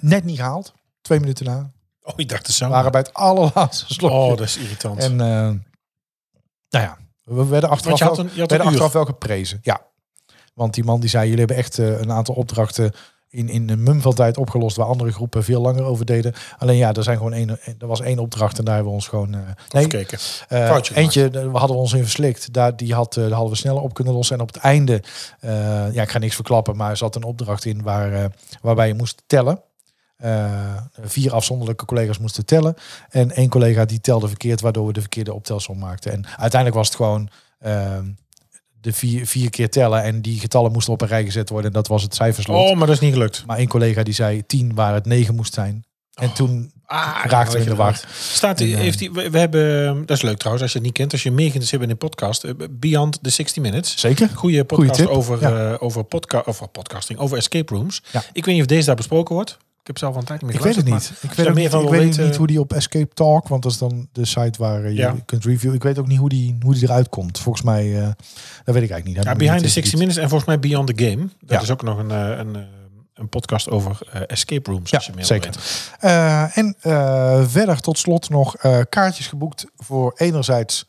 [SPEAKER 3] Net niet gehaald. Twee minuten na.
[SPEAKER 2] Oh, ik dacht de
[SPEAKER 3] We
[SPEAKER 2] sauna.
[SPEAKER 3] waren bij het allerlaatste slokje.
[SPEAKER 2] Oh, dat is irritant.
[SPEAKER 3] En eh, nou ja, we werden achteraf,
[SPEAKER 2] je had
[SPEAKER 3] wel,
[SPEAKER 2] een, je had
[SPEAKER 3] werden achteraf wel geprezen. Ja. Want die man die zei, jullie hebben echt eh, een aantal opdrachten in, in een mum van tijd opgelost waar andere groepen veel langer over deden. Alleen ja, er, zijn gewoon één, er was één opdracht en daar hebben we ons gewoon... eh, nee,
[SPEAKER 2] Gekeken.
[SPEAKER 3] eh, eentje, daar hadden we ons in verslikt. Daar, die had, eh, daar hadden we sneller op kunnen lossen. En op het einde, ja, ik ga niks verklappen, maar er zat een opdracht in waar, waarbij je moest tellen. Vier afzonderlijke collega's moesten tellen. En één collega die telde verkeerd, waardoor we de verkeerde optelsom maakten. En uiteindelijk was het gewoon ehm, de vier, vier keer tellen. En die getallen moesten op een rij gezet worden. En dat was het cijferslot.
[SPEAKER 2] Oh, maar dat is niet gelukt.
[SPEAKER 3] Maar één collega die zei tien waar het negen moest zijn. En toen
[SPEAKER 2] Ah,
[SPEAKER 3] raakten we in de war.
[SPEAKER 2] Staat
[SPEAKER 3] En, eh,
[SPEAKER 2] heeft die, we, we hebben, dat is leuk trouwens, als je het niet kent, als je meer geïnteresseerd bent in podcast, eh, Beyond the 60 Minutes.
[SPEAKER 3] Zeker.
[SPEAKER 2] Goede podcast over,
[SPEAKER 3] ja.
[SPEAKER 2] eh, over, podca over podcasting, over escape rooms.
[SPEAKER 3] Ja.
[SPEAKER 2] Ik weet niet of deze daar besproken wordt. Ik heb zelf al een tijd niet meer
[SPEAKER 3] Ik weet het niet. Ik weet, ook
[SPEAKER 2] meer
[SPEAKER 3] niet,
[SPEAKER 2] van
[SPEAKER 3] ik weet niet hoe die op Escape Talk, want dat is dan de site waar eh, je
[SPEAKER 2] Ja.
[SPEAKER 3] kunt reviewen. Ik weet ook niet hoe die, hoe die eruit komt. Volgens mij, eh, dat weet ik eigenlijk niet.
[SPEAKER 2] Ja, Behind the 60
[SPEAKER 3] eens
[SPEAKER 2] Minutes en volgens mij Beyond the Game. Dat
[SPEAKER 3] Ja.
[SPEAKER 2] is ook nog een, eh, een, een podcast over escape rooms.
[SPEAKER 3] Ja,
[SPEAKER 2] als je meer
[SPEAKER 3] zeker. Eh, en verder tot slot nog kaartjes geboekt voor enerzijds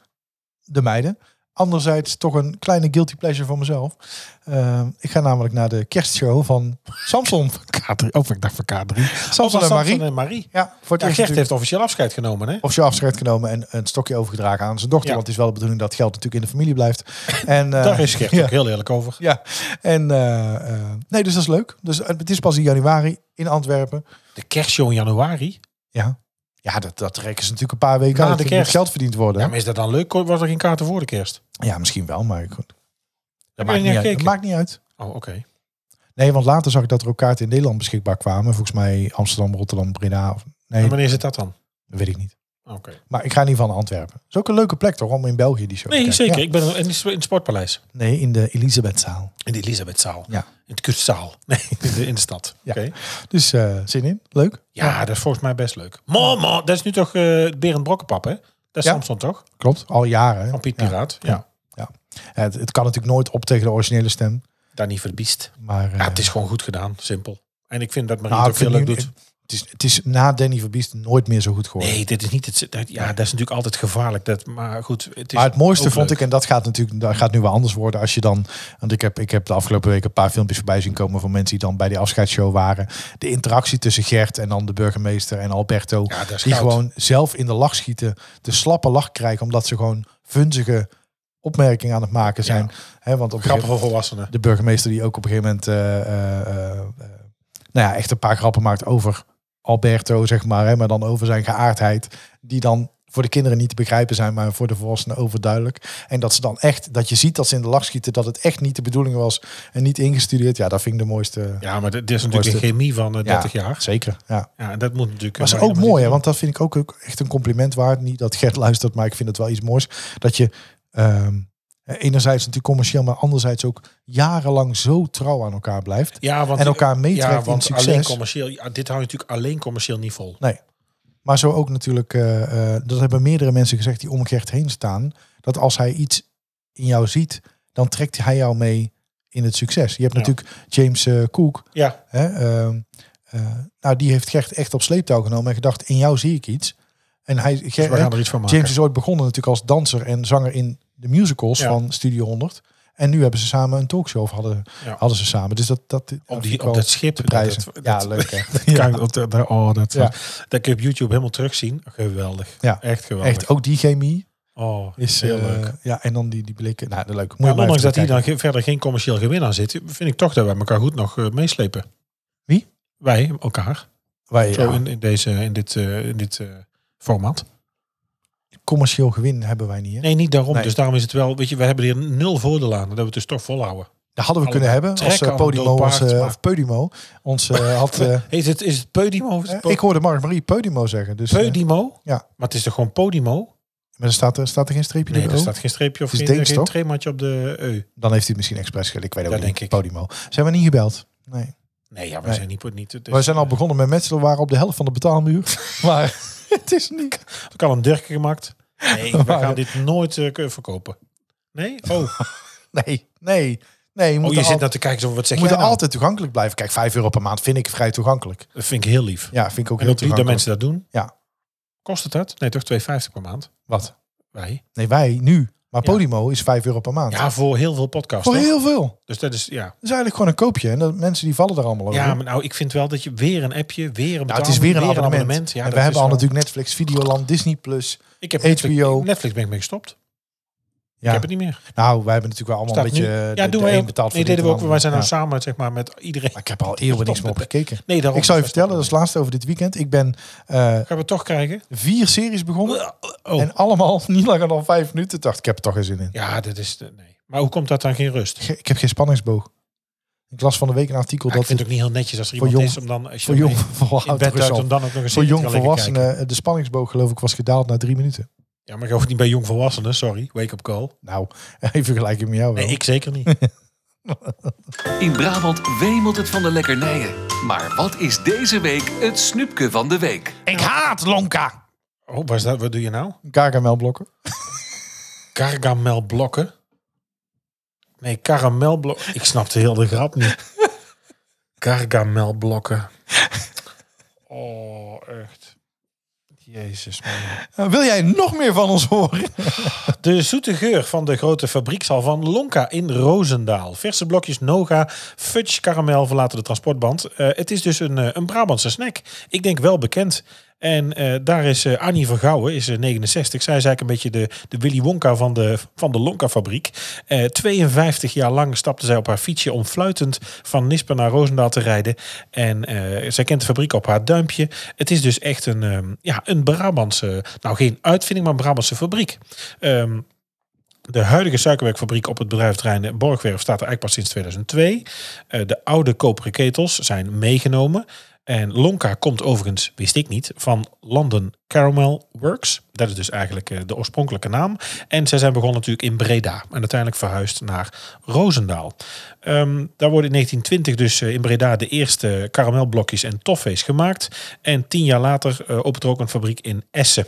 [SPEAKER 3] de meiden. Anderzijds toch een kleine guilty pleasure voor mezelf. Eh, ik ga namelijk naar de kerstshow van Samson.
[SPEAKER 2] K3, oh, ik dacht van K3.
[SPEAKER 3] Samson en Marie.
[SPEAKER 2] en Marie.
[SPEAKER 3] Ja, voor het
[SPEAKER 2] Ja,
[SPEAKER 3] eerst
[SPEAKER 2] Gert heeft officieel afscheid genomen, hè?
[SPEAKER 3] officieel afscheid genomen en een stokje overgedragen aan zijn dochter.
[SPEAKER 2] Ja.
[SPEAKER 3] Want het is wel de bedoeling dat geld natuurlijk in de familie blijft. En, eh,
[SPEAKER 2] Daar is Gert
[SPEAKER 3] ja.
[SPEAKER 2] ook heel eerlijk over.
[SPEAKER 3] Ja, en eh, eh, nee, dus dat is leuk. Dus het is pas in januari in Antwerpen.
[SPEAKER 2] De kerstshow in januari.
[SPEAKER 3] Ja, ja dat, dat trekken ze natuurlijk een paar weken
[SPEAKER 2] Na
[SPEAKER 3] uit.
[SPEAKER 2] de
[SPEAKER 3] Er
[SPEAKER 2] kerst.
[SPEAKER 3] geld verdiend worden.
[SPEAKER 2] Ja,
[SPEAKER 3] Ja,
[SPEAKER 2] maar is dat dan leuk? Was er geen kaarten voor de kerst?
[SPEAKER 3] misschien wel, maar goed. Dat maakt
[SPEAKER 2] niet
[SPEAKER 3] uit. dat maakt niet uit.
[SPEAKER 2] Oh, oké.
[SPEAKER 3] Nee, want later zag ik dat er ook kaarten in Nederland beschikbaar kwamen. Volgens mij Amsterdam, Rotterdam, Breda. Of, nee,
[SPEAKER 2] En wanneer zit dat dan?
[SPEAKER 3] dat weet ik niet.
[SPEAKER 2] Oké.
[SPEAKER 3] Maar ik ga in ieder geval naar Antwerpen. is ook een leuke plek toch, om in België die show te
[SPEAKER 2] Nee, zeker.
[SPEAKER 3] Ja.
[SPEAKER 2] Ik ben in het- het Sportpaleis.
[SPEAKER 3] Nee, in de Elisabethzaal.
[SPEAKER 2] In de Elisabethzaal.
[SPEAKER 3] Ja.
[SPEAKER 2] In het kustzaal. Nee, in de, in de stad.
[SPEAKER 3] Ja.
[SPEAKER 2] Oké.
[SPEAKER 3] Dus eh, zin in. Leuk.
[SPEAKER 2] Ja, dat is volgens mij best leuk. Maar, maar, dat is nu toch eh Berend Brokkenpap, hè? Dat is
[SPEAKER 3] Ja.
[SPEAKER 2] Samson, toch?
[SPEAKER 3] Klopt. Al jaren. hè?
[SPEAKER 2] Van Piet
[SPEAKER 3] Ja.
[SPEAKER 2] Piraat. Ja.
[SPEAKER 3] Ja. Het, het kan natuurlijk nooit op tegen de originele stem.
[SPEAKER 2] Daar niet verbiest.
[SPEAKER 3] Maar
[SPEAKER 2] Ja,
[SPEAKER 3] eh,
[SPEAKER 2] het is gewoon goed gedaan. Simpel. En ik vind dat Marie
[SPEAKER 3] Nou,
[SPEAKER 2] het ook
[SPEAKER 3] vind
[SPEAKER 2] leuk
[SPEAKER 3] nu-
[SPEAKER 2] doet.
[SPEAKER 3] Het, is, het is na Danny Verbiest nooit meer zo goed geworden.
[SPEAKER 2] Nee, dit is niet het. dat- Ja, dat is natuurlijk altijd gevaarlijk. Dat, maar goed, het is
[SPEAKER 3] maar het mooiste vond
[SPEAKER 2] leuk.
[SPEAKER 3] ik, en dat gaat natuurlijk dat gaat nu wel anders worden als je dan. Want ik heb, ik heb de afgelopen week een paar filmpjes voorbij zien komen van mensen die dan bij die afscheidsshow waren. De interactie tussen Gert en dan de burgemeester en Alberto.
[SPEAKER 2] Ja,
[SPEAKER 3] die
[SPEAKER 2] goud.
[SPEAKER 3] gewoon zelf in de lach schieten, de slappe lach krijgen, omdat ze gewoon vunzige opmerkingen aan het maken zijn. Hè, want op
[SPEAKER 2] Grappen voor volwassenen.
[SPEAKER 3] de burgemeester die ook op een gegeven moment eh, eh, eh, nou ja, echt een paar grappen maakt over Alberto, zeg maar, hè, maar dan over zijn geaardheid, die dan voor de kinderen niet te begrijpen zijn, maar voor de volwassenen overduidelijk. En dat ze dan echt, dat je ziet dat ze in de lach schieten, dat het echt niet de bedoeling was en niet ingestudeerd. Ja, dat vind ik de mooiste.
[SPEAKER 2] Ja, maar dit is natuurlijk
[SPEAKER 3] Mooiste-
[SPEAKER 2] chemie van eh, 30
[SPEAKER 3] Ja,
[SPEAKER 2] jaar.
[SPEAKER 3] Zeker, ja.
[SPEAKER 2] Ja, en dat moet natuurlijk.
[SPEAKER 3] Maar
[SPEAKER 2] eh,
[SPEAKER 3] is
[SPEAKER 2] maar-
[SPEAKER 3] ook mooi, hè, want dat vind ik ook, ook echt een compliment waard. Niet dat Gert luistert, maar ik vind het wel iets moois. Dat je ehm, enerzijds natuurlijk commercieel, maar anderzijds ook jarenlang zo trouw aan elkaar blijft.
[SPEAKER 2] Ja, want
[SPEAKER 3] en elkaar meetrekt
[SPEAKER 2] ja,
[SPEAKER 3] in
[SPEAKER 2] want
[SPEAKER 3] succes.
[SPEAKER 2] alleen commercieel. Dit houdt natuurlijk alleen commercieel niet vol.
[SPEAKER 3] Maar zo ook natuurlijk, eh, eh, dat hebben meerdere mensen gezegd die om Gert heen staan. Dat als hij iets in jou ziet, dan trekt hij jou mee in het succes. Je hebt
[SPEAKER 2] Ja.
[SPEAKER 3] natuurlijk James eh, Cook.
[SPEAKER 2] Ja,
[SPEAKER 3] Hè, ehm, eh, nou, die heeft Gert echt op sleeptouw genomen en gedacht, in jou zie ik iets. En hij,
[SPEAKER 2] dus
[SPEAKER 3] Ger-
[SPEAKER 2] we gaan er iets van maken.
[SPEAKER 3] James is ooit begonnen natuurlijk als danser en zanger in de musicals
[SPEAKER 2] Ja.
[SPEAKER 3] van Studio 100. En nu hebben ze samen een talkshow, of hadden,
[SPEAKER 2] Ja.
[SPEAKER 3] hadden ze samen. Dus dat, dat, dat
[SPEAKER 2] op, die, op dat schip.
[SPEAKER 3] te prijzen.
[SPEAKER 2] Dat, dat,
[SPEAKER 3] ja,
[SPEAKER 2] dat-
[SPEAKER 3] leuk hè.
[SPEAKER 2] dat
[SPEAKER 3] Ja.
[SPEAKER 2] op de- oh, dat,
[SPEAKER 3] Ja.
[SPEAKER 2] dat kun je op YouTube helemaal terugzien. Geweldig.
[SPEAKER 3] Ja.
[SPEAKER 2] Echt geweldig.
[SPEAKER 3] Echt, ook die chemie.
[SPEAKER 2] Oh,
[SPEAKER 3] Is,
[SPEAKER 2] heel
[SPEAKER 3] eh,
[SPEAKER 2] leuk.
[SPEAKER 3] Ja, en dan die, die blikken. Nou, de leuk. Moet
[SPEAKER 2] maar ondanks dat hier dan ge- verder geen commercieel gewin aan zit, vind ik toch dat wij elkaar goed nog eh, meeslepen.
[SPEAKER 3] Wie?
[SPEAKER 2] Wij, elkaar.
[SPEAKER 3] Wij,
[SPEAKER 2] Zo
[SPEAKER 3] ja,
[SPEAKER 2] in, in, deze, in dit, eh, in dit format.
[SPEAKER 3] Commercieel gewin hebben wij niet. Hè?
[SPEAKER 2] Nee, niet daarom.
[SPEAKER 3] Nee.
[SPEAKER 2] Dus daarom is het wel, weet je, we hebben hier nul voordeel aan. Dat we het dus toch volhouden.
[SPEAKER 3] Dat hadden we
[SPEAKER 2] Alle
[SPEAKER 3] kunnen hebben als
[SPEAKER 2] allemaal
[SPEAKER 3] Podimo, ons, eh, of Podimo ons eh, had.
[SPEAKER 2] Is het, is het Podimo? Is het
[SPEAKER 3] ik hoorde Mark-Marie Podimo zeggen. Dus,
[SPEAKER 2] Podimo?
[SPEAKER 3] ja.
[SPEAKER 2] Maar het is toch gewoon Podimo?
[SPEAKER 3] maar er staat, er staat er geen streepje
[SPEAKER 2] Nee, er staat geen streepje of geen,
[SPEAKER 3] Deens,
[SPEAKER 2] geen op de eu.
[SPEAKER 3] Dan heeft hij het misschien expres gedaan. Ik weet ook
[SPEAKER 2] Dat
[SPEAKER 3] niet.
[SPEAKER 2] denk ik.
[SPEAKER 3] Podimo. Zijn we niet gebeld? Nee.
[SPEAKER 2] Nee, ja, we
[SPEAKER 3] Nee.
[SPEAKER 2] zijn niet... niet dus,
[SPEAKER 3] we zijn al begonnen met metselen. We waren op de helft van de betaalmuur. maar het is niet.
[SPEAKER 2] Ik had een durkje gemaakt. Nee, we gaan dit nooit eh, kunnen verkopen. Nee? Oh,
[SPEAKER 3] Nee, nee. Nee, je
[SPEAKER 2] oh
[SPEAKER 3] moet,
[SPEAKER 2] je zit
[SPEAKER 3] al-
[SPEAKER 2] nou te kijken, zo, wat zeg
[SPEAKER 3] je moet
[SPEAKER 2] nou?
[SPEAKER 3] altijd toegankelijk blijven. Kijk, 5 euro per maand vind ik vrij toegankelijk.
[SPEAKER 2] Dat vind ik heel lief.
[SPEAKER 3] Ja, vind ik ook
[SPEAKER 2] En
[SPEAKER 3] heel
[SPEAKER 2] lief dat
[SPEAKER 3] toegankelijk.
[SPEAKER 2] mensen dat doen.
[SPEAKER 3] Ja.
[SPEAKER 2] Kost het dat? Nee, toch 2,50 per maand?
[SPEAKER 3] Wat?
[SPEAKER 2] Wij.
[SPEAKER 3] Nee, wij nu. Maar
[SPEAKER 2] Ja.
[SPEAKER 3] Podimo is 5 euro per maand.
[SPEAKER 2] Ja, voor heel veel podcasts.
[SPEAKER 3] Voor
[SPEAKER 2] toch?
[SPEAKER 3] heel veel.
[SPEAKER 2] Dus dat is, ja.
[SPEAKER 3] Dat is eigenlijk gewoon een koopje. En dat, mensen die vallen er allemaal over.
[SPEAKER 2] Ja, maar nou, ik vind wel dat je weer een appje, weer een
[SPEAKER 3] nou, het is weer een
[SPEAKER 2] betaling,
[SPEAKER 3] abonnement.
[SPEAKER 2] Ja,
[SPEAKER 3] en we hebben al
[SPEAKER 2] wel-
[SPEAKER 3] natuurlijk Netflix, Videoland, Disney+. Plus.
[SPEAKER 2] Ik heb
[SPEAKER 3] HBO.
[SPEAKER 2] Netflix, Netflix ben ik mee gestopt.
[SPEAKER 3] Ja.
[SPEAKER 2] Ik heb het niet meer.
[SPEAKER 3] Nou, wij hebben natuurlijk wel allemaal
[SPEAKER 2] Staat
[SPEAKER 3] een beetje...
[SPEAKER 2] nu,
[SPEAKER 3] eh,
[SPEAKER 2] ja,
[SPEAKER 3] de-
[SPEAKER 2] doen
[SPEAKER 3] de
[SPEAKER 2] wij ook.
[SPEAKER 3] betaalt
[SPEAKER 2] Nee, deden we ook. Wij zijn nou samen zeg maar, met iedereen.
[SPEAKER 3] Maar ik heb al eeuwen niks meer op gekeken.
[SPEAKER 2] Nee, daarom.
[SPEAKER 3] Ik zou je vertellen, dat is het laatste over dit weekend. Ik ben eh,
[SPEAKER 2] Gaan we het toch krijgen?
[SPEAKER 3] vier series begonnen.
[SPEAKER 2] Oh.
[SPEAKER 3] En allemaal niet langer dan vijf minuten. Dacht ik heb er toch geen zin in.
[SPEAKER 2] Ja, dat is... de- Nee. Maar hoe komt dat dan geen rust?
[SPEAKER 3] Ik heb geen spanningsboog. Ik las van de week een artikel
[SPEAKER 2] Ja, ik
[SPEAKER 3] dat
[SPEAKER 2] vind het ook niet heel netjes als er
[SPEAKER 3] voor
[SPEAKER 2] iemand
[SPEAKER 3] jong-
[SPEAKER 2] is om dan... Als je
[SPEAKER 3] voor jong, voor,
[SPEAKER 2] in bed uit om dan ook nog eens
[SPEAKER 3] voor jong volwassenen de spanningsboog geloof ik was gedaald naar drie minuten.
[SPEAKER 2] Ja, maar ik hoef niet bij jong volwassenen, sorry. Wake up call.
[SPEAKER 3] Nou, in vergelijking met jou wel.
[SPEAKER 2] Nee, ik zeker niet.
[SPEAKER 1] In Brabant wemelt het van de lekkernijen. Maar wat is deze week het snoepje van de week?
[SPEAKER 3] Ik haat Lonka.
[SPEAKER 2] Oh, waar is dat? Wat doe je nou?
[SPEAKER 3] Gargamelblokken.
[SPEAKER 2] Gargamelblokken? Nee, karamelblokken. Ik snapte heel de grap niet. Gargamelblokken. Oh, echt. Jezus, man.
[SPEAKER 3] Uh, wil jij nog meer van ons horen?
[SPEAKER 2] De zoete geur van de grote fabriekshal van Lonka in Roosendaal. Verse blokjes Noga, fudge, karamel verlaten de transportband. Eh, het is dus een, eh, een Brabantse snack. Ik denk wel bekend. En eh, daar is eh, Annie Vergouwen, is eh, 69. Zij is eigenlijk een beetje de, de Willy Wonka van de, van de Lonka-fabriek. Eh 52 jaar lang stapte zij op haar fietsje om fluitend van Nispen naar Roosendaal te rijden. En eh, zij kent de fabriek op haar duimpje. Het is dus echt een, ehm, ja, een Brabantse, nou geen uitvinding, maar een Brabantse fabriek. Ehm, de huidige suikerwerkfabriek op het bedrijventerrein Borgwerf staat er eigenlijk pas sinds 2002. Eh, de oude koperen ketels zijn meegenomen. En Lonka komt overigens, wist ik niet, van London Caramel Works. Dat is dus eigenlijk eh, de oorspronkelijke naam. En zij zijn begonnen natuurlijk in Breda. En uiteindelijk verhuisd naar Roosendaal. Ehm, daar worden in 1920 dus eh, in Breda de eerste karamelblokjes en toffees gemaakt. En tien jaar later eh, opent er ook een fabriek in Essen.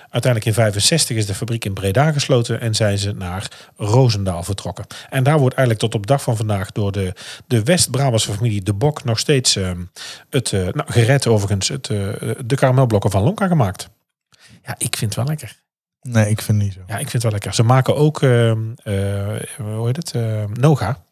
[SPEAKER 2] Uiteindelijk in 65 is de fabriek in Breda gesloten en zijn ze naar Roosendaal vertrokken. En daar wordt eigenlijk tot op dag van vandaag door de, de West-Brabantse familie De Bok nog steeds ehm, het, eh, nou, gered overigens, het, eh, de karamelblokken van Lonka gemaakt. Ja, ik vind het wel lekker.
[SPEAKER 3] Nee, ik vind het niet zo.
[SPEAKER 2] Ja, ik vind het wel lekker. Ze maken ook, ehm, eh, hoe heet het, Ehm, Noga.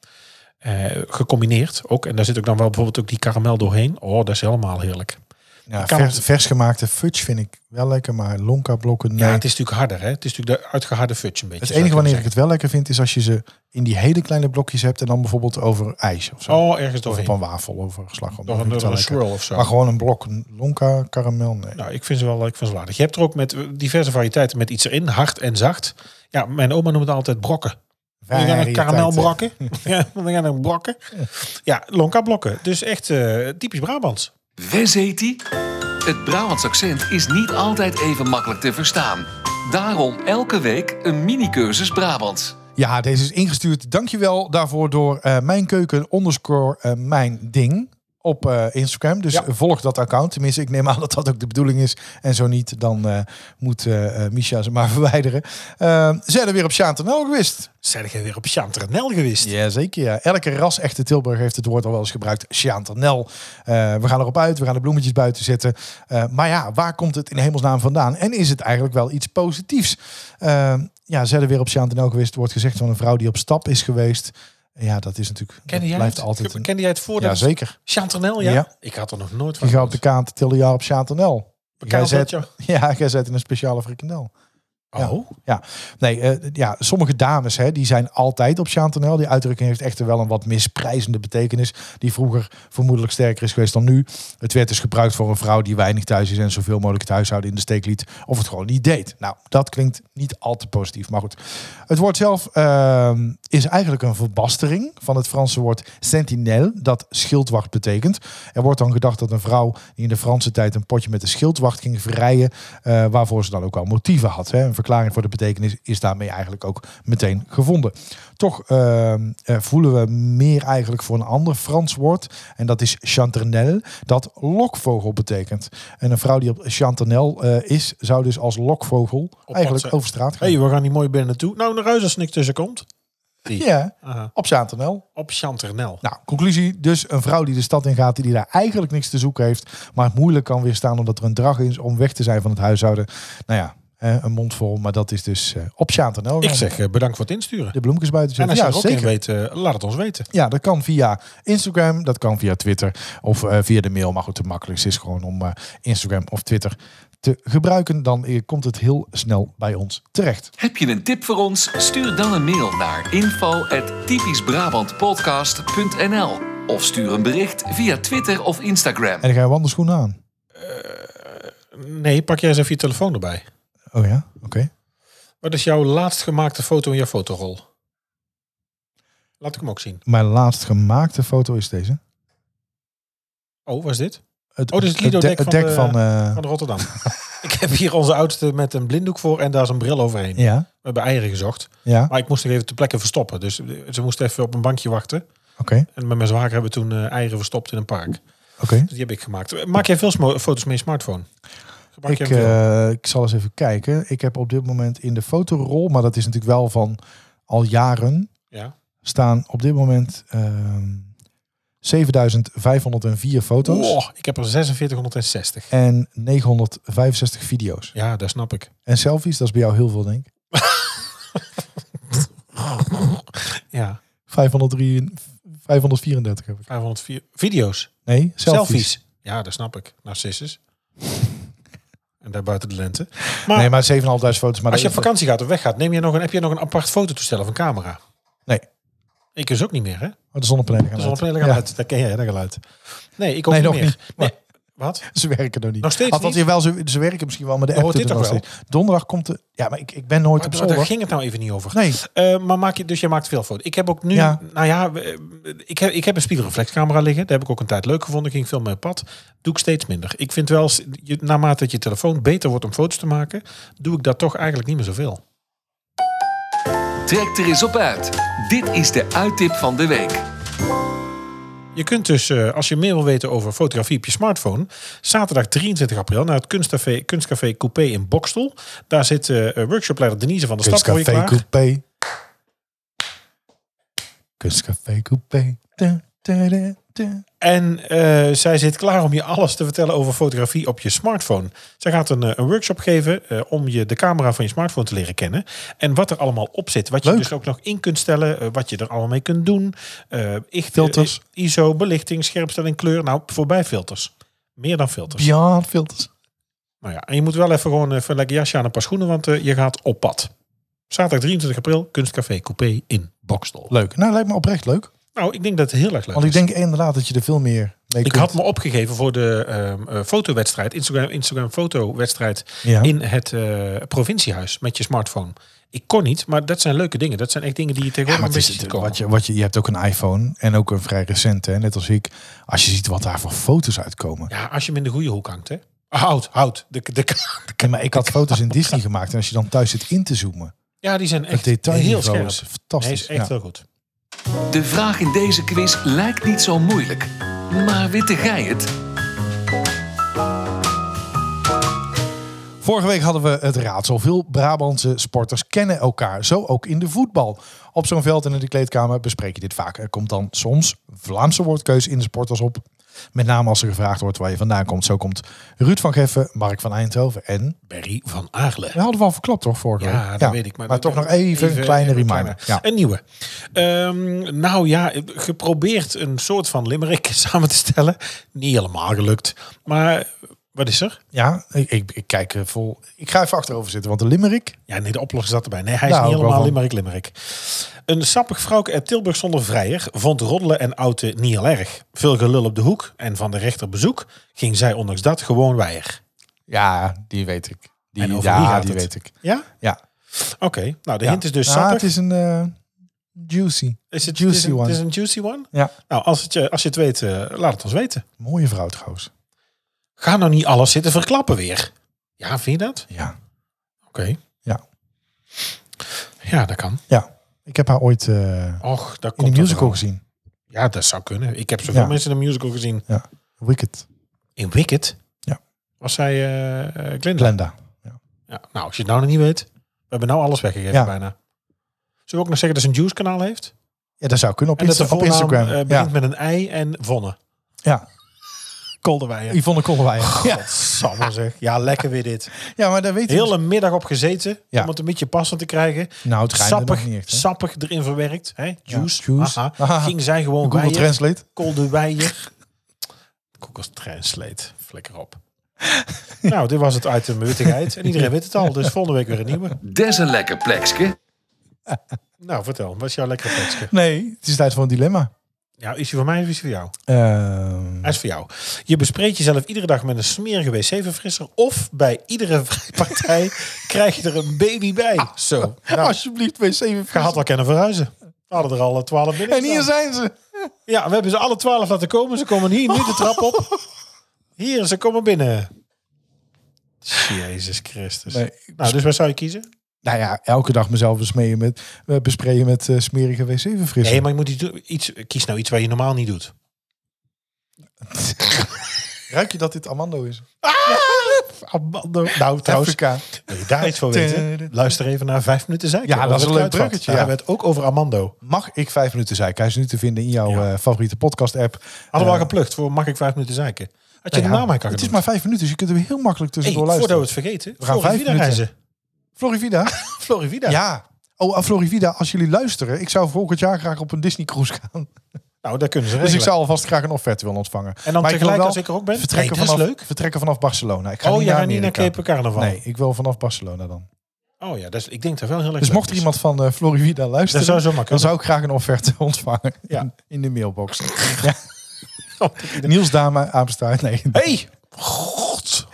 [SPEAKER 2] Gecombineerd ook. En daar zit ook dan wel bijvoorbeeld ook die karamel doorheen. Oh, dat is helemaal heerlijk.
[SPEAKER 3] Ja, vers, gemaakte fudge vind ik wel lekker, maar Lonka blokken nee.
[SPEAKER 2] Ja, het is natuurlijk harder. Hè? Het is natuurlijk de uitgeharde fudge een beetje.
[SPEAKER 3] het enige wanneer ik het wel lekker vind is als je ze in die hele kleine blokjes hebt en dan bijvoorbeeld over ijs of zo.
[SPEAKER 2] Oh, ergens
[SPEAKER 3] of op een wafel over slagroom.
[SPEAKER 2] Door
[SPEAKER 3] Dan
[SPEAKER 2] een, een swirl of zo.
[SPEAKER 3] Maar gewoon een blok Lonka karamel, nee.
[SPEAKER 2] Nou, ik vind ze wel, ik vind ze. Je hebt er ook met diverse variëteiten met iets erin, hard en zacht. Ja, mijn oma noemt het altijd brokken. Je gaan een
[SPEAKER 3] Variëteiten.
[SPEAKER 2] karamelbrokken? ja, je gaan een brokken? Ja, lonka blokken. Dus echt eh, typisch Brabants.
[SPEAKER 1] Wes heet? Het Brabants accent is niet altijd even makkelijk te verstaan. Daarom elke week een mini-cursus Brabants.
[SPEAKER 3] Ja, deze is ingestuurd. Dankjewel daarvoor door eh, mijn keuken underscore eh, mijn ding op eh, Instagram. Dus
[SPEAKER 2] Ja.
[SPEAKER 3] volg dat account. Tenminste, ik neem aan dat dat ook de bedoeling is. En zo niet, dan eh, moet Misha ze maar verwijderen. Eh zijn er weer op Chantanel geweest?
[SPEAKER 2] Zijn jij weer op Chanternel geweest?
[SPEAKER 3] Jazeker, ja. Elke ras echte Tilburg heeft het woord al wel eens gebruikt. Chantanel. We gaan erop uit, we gaan de bloemetjes buiten zetten. Maar ja, waar komt het in hemelsnaam vandaan? En is het eigenlijk wel iets positiefs? Eh, ja, zijn er weer op Chantanel geweest? Er wordt gezegd van een vrouw die op stap is geweest. Ja, dat is natuurlijk...
[SPEAKER 2] Kende jij
[SPEAKER 3] blijft
[SPEAKER 2] het?
[SPEAKER 3] altijd een...
[SPEAKER 2] Kende jij het voordat?
[SPEAKER 3] Ja, zeker.
[SPEAKER 2] Chanternel, ja?
[SPEAKER 3] Ja.
[SPEAKER 2] Ik had er nog nooit van
[SPEAKER 3] Je gaat op de kaart tilde jaar op Chantanel. Jij
[SPEAKER 2] Bekaald
[SPEAKER 3] zet,
[SPEAKER 2] dat,
[SPEAKER 3] ja, jij zet in een speciale frikandel.
[SPEAKER 2] Oh,
[SPEAKER 3] Ja, nee, eh, ja, sommige dames hè, die zijn altijd op Chantanel. Die uitdrukking heeft echter wel een wat misprijzende betekenis. Die vroeger vermoedelijk sterker is geweest dan nu. Het werd dus gebruikt voor een vrouw die weinig thuis is en zoveel mogelijk het huishouden in de steek liet. Of het gewoon niet deed. Nou, dat klinkt niet al te positief. Maar goed, het woord zelf ehm, is eigenlijk een verbastering van het Franse woord sentinelle, dat schildwacht betekent. Er wordt dan gedacht dat een vrouw in de Franse tijd een potje met de schildwacht ging verrijden, eh, waarvoor ze dan ook wel motieven had. Hè. Verklaring voor de betekenis is daarmee eigenlijk ook meteen gevonden. Toch ehm, eh, voelen we meer eigenlijk voor een ander Frans woord. En dat is chanternelle, dat lokvogel betekent. En een vrouw die op chanternelle eh, is, zou dus als lokvogel eigenlijk over straat gaan.
[SPEAKER 2] hey, we gaan niet mooi binnen naartoe. Nou, naar huis als er niks tussen komt. Die.
[SPEAKER 3] Ja,
[SPEAKER 2] Aha.
[SPEAKER 3] op chanternelle.
[SPEAKER 2] Op Chanternel.
[SPEAKER 3] Nou, conclusie. Dus een vrouw die de stad ingaat, die daar eigenlijk niks te zoeken heeft, maar het moeilijk kan weerstaan omdat er een drag is om weg te zijn van het huishouden. Nou ja, eh, een mond vol, maar dat is dus eh, op.
[SPEAKER 2] Ik zeg eh, bedankt voor het insturen.
[SPEAKER 3] de bloemkes buiten
[SPEAKER 2] En als je
[SPEAKER 3] Ja,
[SPEAKER 2] er ook in weet, eh, laat het ons weten.
[SPEAKER 3] Ja, dat kan via Instagram, dat kan via Twitter of eh, via de mail. Maar goed, het makkelijkste is gewoon om eh, Instagram of Twitter te gebruiken. Dan komt het heel snel bij ons terecht.
[SPEAKER 1] Heb je een tip voor ons? Stuur dan een mail naar info@typischbrabantpodcast.nl of stuur een bericht via Twitter of Instagram.
[SPEAKER 3] En dan ga je wandelschoenen aan.
[SPEAKER 2] Nee, pak jij eens even je telefoon erbij.
[SPEAKER 3] Oh ja, oké.
[SPEAKER 2] Wat is jouw laatst gemaakte foto in jouw fotorol? Laat ik hem ook zien.
[SPEAKER 3] Mijn laatst gemaakte foto is deze.
[SPEAKER 2] Oh, waar is dit?
[SPEAKER 3] Het,
[SPEAKER 2] Oh, dit is het van
[SPEAKER 3] dek
[SPEAKER 2] de-
[SPEAKER 3] van... eh,
[SPEAKER 2] Van Rotterdam. ik heb hier onze oudste met een blinddoek voor en daar is een bril overheen.
[SPEAKER 3] ja,
[SPEAKER 2] We hebben eieren gezocht.
[SPEAKER 3] ja,
[SPEAKER 2] Maar ik moest er even ter plekke verstoppen. Dus ze moest even op een bankje wachten.
[SPEAKER 3] oké,
[SPEAKER 2] En met mijn zwager hebben we toen eh, eieren verstopt in een park.
[SPEAKER 3] oké.
[SPEAKER 2] Dus die heb ik gemaakt. Maak jij veel foto's met je smartphone? Gebruik
[SPEAKER 3] Ik, eh, ik zal eens even kijken. Ik heb op dit moment in de fotorol, maar dat is natuurlijk wel van al jaren,
[SPEAKER 2] ja.
[SPEAKER 3] staan op dit moment ehm 7504 foto's
[SPEAKER 2] Oh, ik heb er 4660.
[SPEAKER 3] en 965 video's.
[SPEAKER 2] Ja, dat snap ik.
[SPEAKER 3] En selfies, dat is bij jou heel veel, denk ik.
[SPEAKER 2] Ja,
[SPEAKER 3] 503, 534 heb ik.
[SPEAKER 2] 504 video's.
[SPEAKER 3] Nee, selfies.
[SPEAKER 2] Selfies. Ja, dat snap ik. Narcissus. En daar buiten de lente. Maar,
[SPEAKER 3] Nee, maar 7.500 foto's. Maar
[SPEAKER 2] als je op vakantie gaat of weggaat, neem je nog een, heb je nog een apart fototoestel of een camera?
[SPEAKER 3] Nee,
[SPEAKER 2] Ik dus ook niet meer, hè?
[SPEAKER 3] oh, de zonnepanelen gaan
[SPEAKER 2] De zonnepanelen gaan uit. Dat ken jij, dat geluid. Nee, ik ook
[SPEAKER 3] Nee,
[SPEAKER 2] niet
[SPEAKER 3] nog
[SPEAKER 2] meer.
[SPEAKER 3] niet.
[SPEAKER 2] Nee. Wat?
[SPEAKER 3] Ze werken nog niet.
[SPEAKER 2] Nog steeds
[SPEAKER 3] Althans,
[SPEAKER 2] niet?
[SPEAKER 3] jawel, ze, ze werken misschien wel, maar de app
[SPEAKER 2] dit toch
[SPEAKER 3] steeds. Donderdag komt de... Ja, maar ik, ik ben nooit op
[SPEAKER 2] Maar daar
[SPEAKER 3] zolder.
[SPEAKER 2] ging het nou even niet over.
[SPEAKER 3] Nee,
[SPEAKER 2] Eh, maar maak je, dus je maakt veel foto's. Ik heb ook nu,
[SPEAKER 3] Ja.
[SPEAKER 2] nou ja, ik heb, ik heb een spiegelreflexcamera liggen. Dat heb ik ook een tijd leuk gevonden. Ging veel met pad. Doe ik steeds minder. Ik vind wel, je, naarmate dat je telefoon beter wordt om foto's te maken, doe ik dat toch eigenlijk niet meer zoveel.
[SPEAKER 1] Trek er eens op uit. Dit is de uittip van de week.
[SPEAKER 2] Je kunt dus, eh, als je meer wil weten over fotografie op je smartphone, zaterdag 23 april naar het kunstcafé, kunstcafé Coupé in Bokstel. Daar zit eh, workshopleider Denise van de Stad
[SPEAKER 3] Kunstcafé. Coupé. Kunstcafé Coupé. Da, da, da, da.
[SPEAKER 2] En eh, zij zit klaar om je alles te vertellen over fotografie op je smartphone. Zij gaat een, eh, een workshop geven eh, om je de camera van je smartphone te leren kennen. En wat er allemaal op zit. Wat je dus ook nog in kunt stellen. wat je er allemaal mee kunt doen. echt,
[SPEAKER 3] Filters.
[SPEAKER 2] ISO, belichting, scherpstelling, kleur. Nou, voorbij filters. Meer dan filters.
[SPEAKER 3] Beyond filters.
[SPEAKER 2] Nou ja, en je moet wel even gewoon even een lekker jasje aan een paar schoenen. Want je gaat op pad. Zaterdag 23 april, Kunstcafé Coupé in Bokstel.
[SPEAKER 3] Leuk. Nou, lijkt me oprecht leuk.
[SPEAKER 2] Nou, ik denk dat het heel erg leuk
[SPEAKER 3] Want ik denk inderdaad dat je er veel meer mee
[SPEAKER 2] Ik
[SPEAKER 3] kunt.
[SPEAKER 2] had me opgegeven voor de ehm, eh, fotowedstrijd, Instagram, Instagram fotowedstrijd
[SPEAKER 3] Ja.
[SPEAKER 2] in het eh, provinciehuis met je smartphone. Ik kon niet, maar dat zijn leuke dingen. Dat zijn echt dingen die je
[SPEAKER 3] Ja,
[SPEAKER 2] tegenwoordig
[SPEAKER 3] is,
[SPEAKER 2] ziet
[SPEAKER 3] wat je, wat je, je hebt ook een iPhone en ook een vrij recente, hè, net als ik. Als je ziet wat daar voor foto's uitkomen.
[SPEAKER 2] Ja, als je hem in de goede hoek hangt, hè? Houd, houd. De, de, de-
[SPEAKER 3] Ja, maar ik had foto's in Disney gemaakt en als je dan thuis zit in te zoomen.
[SPEAKER 2] ja, die zijn echt heel scherp.
[SPEAKER 3] fantastisch.
[SPEAKER 2] is echt
[SPEAKER 3] ja.
[SPEAKER 2] heel goed.
[SPEAKER 1] De vraag in deze quiz lijkt niet zo moeilijk. Maar witte gij het?
[SPEAKER 3] Vorige week hadden we het raadsel. Veel Brabantse sporters kennen elkaar. Zo ook in de voetbal. Op zo'n veld en in de kleedkamer bespreek je dit vaak. Er komt dan soms Vlaamse woordkeus in de sporters op. Met name als er gevraagd wordt waar je vandaan komt. Zo komt Ruud van Geffen, Mark van Eindhoven en...
[SPEAKER 2] Berry van Aaglen.
[SPEAKER 3] We hadden we al verklapt toch vorige
[SPEAKER 2] Ja,
[SPEAKER 3] week?
[SPEAKER 2] dat weet ik. Maar,
[SPEAKER 3] Maar toch nog even, een kleine
[SPEAKER 2] even
[SPEAKER 3] reminder. Ja.
[SPEAKER 2] Een nieuwe. Ehm, nou ja, geprobeerd een soort van limerick samen te stellen. Niet helemaal gelukt. Maar Wat is er?
[SPEAKER 3] Ja, ik, ik, ik kijk vol. Ik ga even achterover zitten, want de limerick.
[SPEAKER 2] Ja, nee, de oplossing zat erbij. Nee, hij is
[SPEAKER 3] Daar
[SPEAKER 2] niet helemaal limerick limerick. Een sappig vrouwke uit Tilburg zonder vrijer vond roddelen en outen niet heel erg. Veel gelul op de hoek en van de rechter bezoek ging zij ondanks dat gewoon weier.
[SPEAKER 3] Ja, die weet ik. Die,
[SPEAKER 2] En over
[SPEAKER 3] ja,
[SPEAKER 2] gaat
[SPEAKER 3] die weet ik.
[SPEAKER 2] Ja?
[SPEAKER 3] Ja.
[SPEAKER 2] Oké, nou de
[SPEAKER 3] Ja.
[SPEAKER 2] hint is dus
[SPEAKER 3] Ja,
[SPEAKER 2] sappig.
[SPEAKER 3] het is een eh, juicy.
[SPEAKER 2] Is het
[SPEAKER 3] juicy
[SPEAKER 2] is een,
[SPEAKER 3] one.
[SPEAKER 2] Het is een juicy one?
[SPEAKER 3] Ja.
[SPEAKER 2] Nou, als, het je, als je het weet, eh, laat het ons weten.
[SPEAKER 3] Mooie vrouw trouwens.
[SPEAKER 2] Ga nou niet alles zitten verklappen weer. Ja, vind je dat?
[SPEAKER 3] Ja.
[SPEAKER 2] Oké.
[SPEAKER 3] Ja.
[SPEAKER 2] Ja, dat kan.
[SPEAKER 3] Ja. Ik heb haar ooit eh,
[SPEAKER 2] Och, dat
[SPEAKER 3] in
[SPEAKER 2] komt
[SPEAKER 3] de musical gezien.
[SPEAKER 2] Ja, dat zou kunnen. Ik heb zoveel
[SPEAKER 3] Ja.
[SPEAKER 2] mensen in een musical gezien.
[SPEAKER 3] Ja. Wicked.
[SPEAKER 2] In Wicked?
[SPEAKER 3] Ja.
[SPEAKER 2] Was zij eh, Glinda?
[SPEAKER 3] Glenda.
[SPEAKER 2] Ja. Nou, als je het nou nog niet weet. We hebben nou alles weggegeven
[SPEAKER 3] Ja.
[SPEAKER 2] bijna. Zullen we ook nog zeggen dat ze een juice kanaal heeft?
[SPEAKER 3] Ja, dat zou kunnen op,
[SPEAKER 2] En dat de
[SPEAKER 3] op Instagram.
[SPEAKER 2] eh, begint
[SPEAKER 3] ja.
[SPEAKER 2] met een ei en Vonne.
[SPEAKER 3] ja.
[SPEAKER 2] Kolderweijer.
[SPEAKER 3] Yvonne Kolderweijer. Ja.
[SPEAKER 2] Godsamme zeg. Ja, lekker weer dit.
[SPEAKER 3] ja, maar daar weet je.
[SPEAKER 2] Heel een middag op gezeten
[SPEAKER 3] Ja.
[SPEAKER 2] om het een beetje passend te krijgen.
[SPEAKER 3] Nou, het er
[SPEAKER 2] Sappig,
[SPEAKER 3] niet echt. hè?
[SPEAKER 2] sappig erin verwerkt. Hè? Juice.
[SPEAKER 3] juice.
[SPEAKER 2] Aha.
[SPEAKER 3] Aha.
[SPEAKER 2] Ging zij gewoon
[SPEAKER 3] Google
[SPEAKER 2] weier.
[SPEAKER 3] Translate.
[SPEAKER 2] Kolderweijer. Google Translate. Flikker op. nou, dit was het item wittigheid. En iedereen weet het al. Dus volgende week weer een nieuwe.
[SPEAKER 1] Des een lekker plekske.
[SPEAKER 2] Nou, vertel. Wat is jouw lekkere tekstje?
[SPEAKER 3] Nee, het is tijd voor een dilemma.
[SPEAKER 2] Ja, is die voor mij of is die voor jou?
[SPEAKER 3] Ehm,
[SPEAKER 2] Hij is voor jou. Je bespreekt jezelf iedere dag met een smerige wc-verfrisser. Of bij iedere vrijpartij krijg je er een baby bij. Zo. Nou,
[SPEAKER 3] Alsjeblieft, wc
[SPEAKER 2] je had al kunnen verhuizen. We hadden er al twaalf binnen.
[SPEAKER 3] En hier zijn ze.
[SPEAKER 2] Ja, we hebben ze alle twaalf laten komen. Ze komen hier nu de trap op. Hier, ze komen binnen. Jezus Christus.
[SPEAKER 3] Nee,
[SPEAKER 2] Nou, dus waar zou je kiezen?
[SPEAKER 3] Nou ja, elke dag mezelf besmeren met, eh, besprayen met eh, smerige wc-verfrisser.
[SPEAKER 2] Nee, maar je moet iets, iets, kies nou iets waar je normaal niet doet.
[SPEAKER 3] Ruik je dat dit Amando is?
[SPEAKER 2] Amando. Nou, trouwens,
[SPEAKER 3] Afrika.
[SPEAKER 2] wil je daar iets voor weten? Luister even naar vijf minuten zeiken.
[SPEAKER 3] Ja, dat is een leuk bruggetje, ja.
[SPEAKER 2] hebben we het ook over Amando.
[SPEAKER 3] Mag ik vijf minuten zeiken? Hij is nu te vinden in jouw
[SPEAKER 2] Ja.
[SPEAKER 3] eh, favoriete podcast-app.
[SPEAKER 2] Hadden we al geplukt voor mag ik vijf minuten zeiken? Had je
[SPEAKER 3] nou
[SPEAKER 2] de naam aan kan
[SPEAKER 3] Het is maar vijf minuten, dus je kunt er heel makkelijk
[SPEAKER 2] hey,
[SPEAKER 3] tussendoor
[SPEAKER 2] voordat we
[SPEAKER 3] luisteren.
[SPEAKER 2] het vergeten.
[SPEAKER 3] We gaan vijf minuten.
[SPEAKER 2] reizen.
[SPEAKER 3] Florivida?
[SPEAKER 2] Florivida.
[SPEAKER 3] Ja. Oh, aan Florivida, als jullie luisteren, ik zou volgend jaar graag op een Disney-cruise gaan.
[SPEAKER 2] Nou, daar kunnen ze
[SPEAKER 3] Dus ik zou alvast graag een offerte willen ontvangen.
[SPEAKER 2] En dan
[SPEAKER 3] Maar
[SPEAKER 2] tegelijk als ik er ook ben?
[SPEAKER 3] Vertrekken,
[SPEAKER 2] Nee, dat is
[SPEAKER 3] vanaf,
[SPEAKER 2] leuk.
[SPEAKER 3] vertrekken vanaf Barcelona. Ik ga
[SPEAKER 2] Oh,
[SPEAKER 3] niet
[SPEAKER 2] ja,
[SPEAKER 3] naar
[SPEAKER 2] niet naar. Cape Carnaval.
[SPEAKER 3] Nee, ik wil vanaf Barcelona dan.
[SPEAKER 2] Oh ja, is, ik denk dat wel heel erg
[SPEAKER 3] Dus mocht er iemand van eh, Florivida
[SPEAKER 2] Dat
[SPEAKER 3] luisteren,
[SPEAKER 2] zou
[SPEAKER 3] dan zou ik graag een offerte ontvangen
[SPEAKER 2] Ja.
[SPEAKER 3] in, in de mailbox. ja. Niels Dame, Apenstaart. Nee,
[SPEAKER 2] Hey!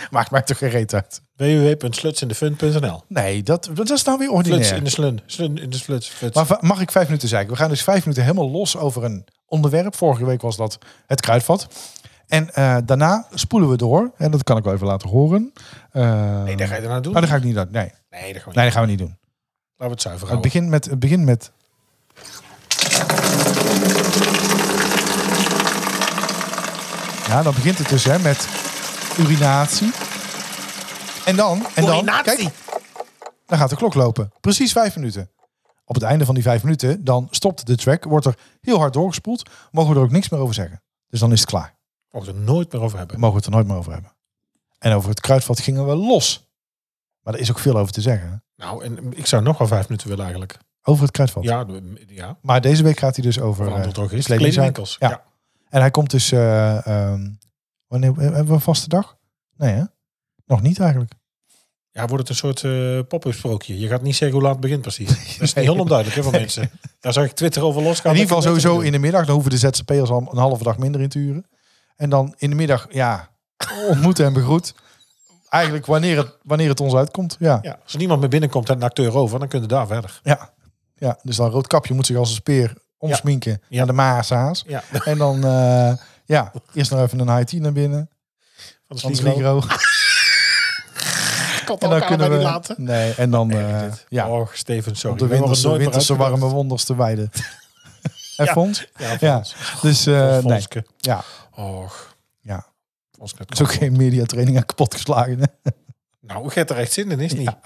[SPEAKER 3] Maakt mij toch geen reet uit.
[SPEAKER 2] www.slutsinthefun.nl
[SPEAKER 3] Nee, dat, dat is nou weer ordinair.
[SPEAKER 2] in de slun. Slun in de sluts. Fluts.
[SPEAKER 3] Maar mag ik vijf minuten zeggen? We gaan dus vijf minuten helemaal los over een onderwerp. Vorige week was dat het kruidvat. En eh, daarna spoelen we door. En dat kan ik wel even laten horen. Eh,
[SPEAKER 2] nee, dat ga je er nou doen.
[SPEAKER 3] Maar dat ga ik niet doen. Nee,
[SPEAKER 2] Nee, dat gaan we niet.
[SPEAKER 3] nee dat gaan we niet doen.
[SPEAKER 2] Laten we het zuiver
[SPEAKER 3] Het
[SPEAKER 2] houden.
[SPEAKER 3] begint met... Het begint met ja, dan begint het dus hè, met urinatie. En dan... En dan kijk, dan gaat de klok lopen. Precies vijf minuten. Op het einde van die vijf minuten, dan stopt de track. Wordt er heel hard doorgespoeld. Mogen we er ook niks meer over zeggen. Dus dan is het klaar.
[SPEAKER 2] Mogen we het er nooit meer over hebben.
[SPEAKER 3] Mogen we het er nooit meer over hebben. En over het kruidvat gingen we los. Maar er is ook veel over te zeggen. hè.
[SPEAKER 2] Nou, en ik zou nog wel vijf minuten willen eigenlijk.
[SPEAKER 3] Over het kruidvat.
[SPEAKER 2] Ja, ja.
[SPEAKER 3] Maar deze week gaat hij dus over
[SPEAKER 2] Verandert
[SPEAKER 3] eh.
[SPEAKER 2] Kledingwinkels.
[SPEAKER 3] Ja.
[SPEAKER 2] Ja.
[SPEAKER 3] En hij komt dus... eh, ehm, wanneer hebben we een vaste dag? Nee hè? Nog niet eigenlijk.
[SPEAKER 2] Ja, wordt het een soort eh pop-up sprookje. Je gaat niet zeggen hoe laat het begint precies. Dat is heel onduidelijk hè, voor mensen. Daar zag ik Twitter over losgaan.
[SPEAKER 3] In ieder geval sowieso in de middag. Dan hoeven de ZZP'ers al een halve dag minder in te huren. En dan in de middag, ja, ontmoeten en begroet. Eigenlijk wanneer het, wanneer het ons uitkomt. Ja.
[SPEAKER 2] Ja, als er niemand meer binnenkomt en een acteur over, dan kunnen we daar verder.
[SPEAKER 3] Ja. ja. Dus dan rood kapje moet zich als een speer omsminken
[SPEAKER 2] Ja.
[SPEAKER 3] naar de Maasa's.
[SPEAKER 2] Ja,
[SPEAKER 3] En dan, eh, ja, eerst nog even een high tea naar binnen.
[SPEAKER 2] van de Sligro.
[SPEAKER 3] En dan kunnen we... Nee, en dan, eh,
[SPEAKER 2] dit.
[SPEAKER 3] ja,
[SPEAKER 2] Och, Steven, sorry.
[SPEAKER 3] op de winterse, warme wonders te wijden. en
[SPEAKER 2] Ja.
[SPEAKER 3] Fons?
[SPEAKER 2] Ja,
[SPEAKER 3] Ja. Dus, eh,
[SPEAKER 2] Fons,
[SPEAKER 3] nee.
[SPEAKER 2] Fonske.
[SPEAKER 3] Ja,
[SPEAKER 2] Och,
[SPEAKER 3] ja.
[SPEAKER 2] Fons
[SPEAKER 3] Het is ook geen mediatraining aan kapot geslagen. hè?
[SPEAKER 2] Nou, ik heb er echt zin in, is niet?
[SPEAKER 3] Ja.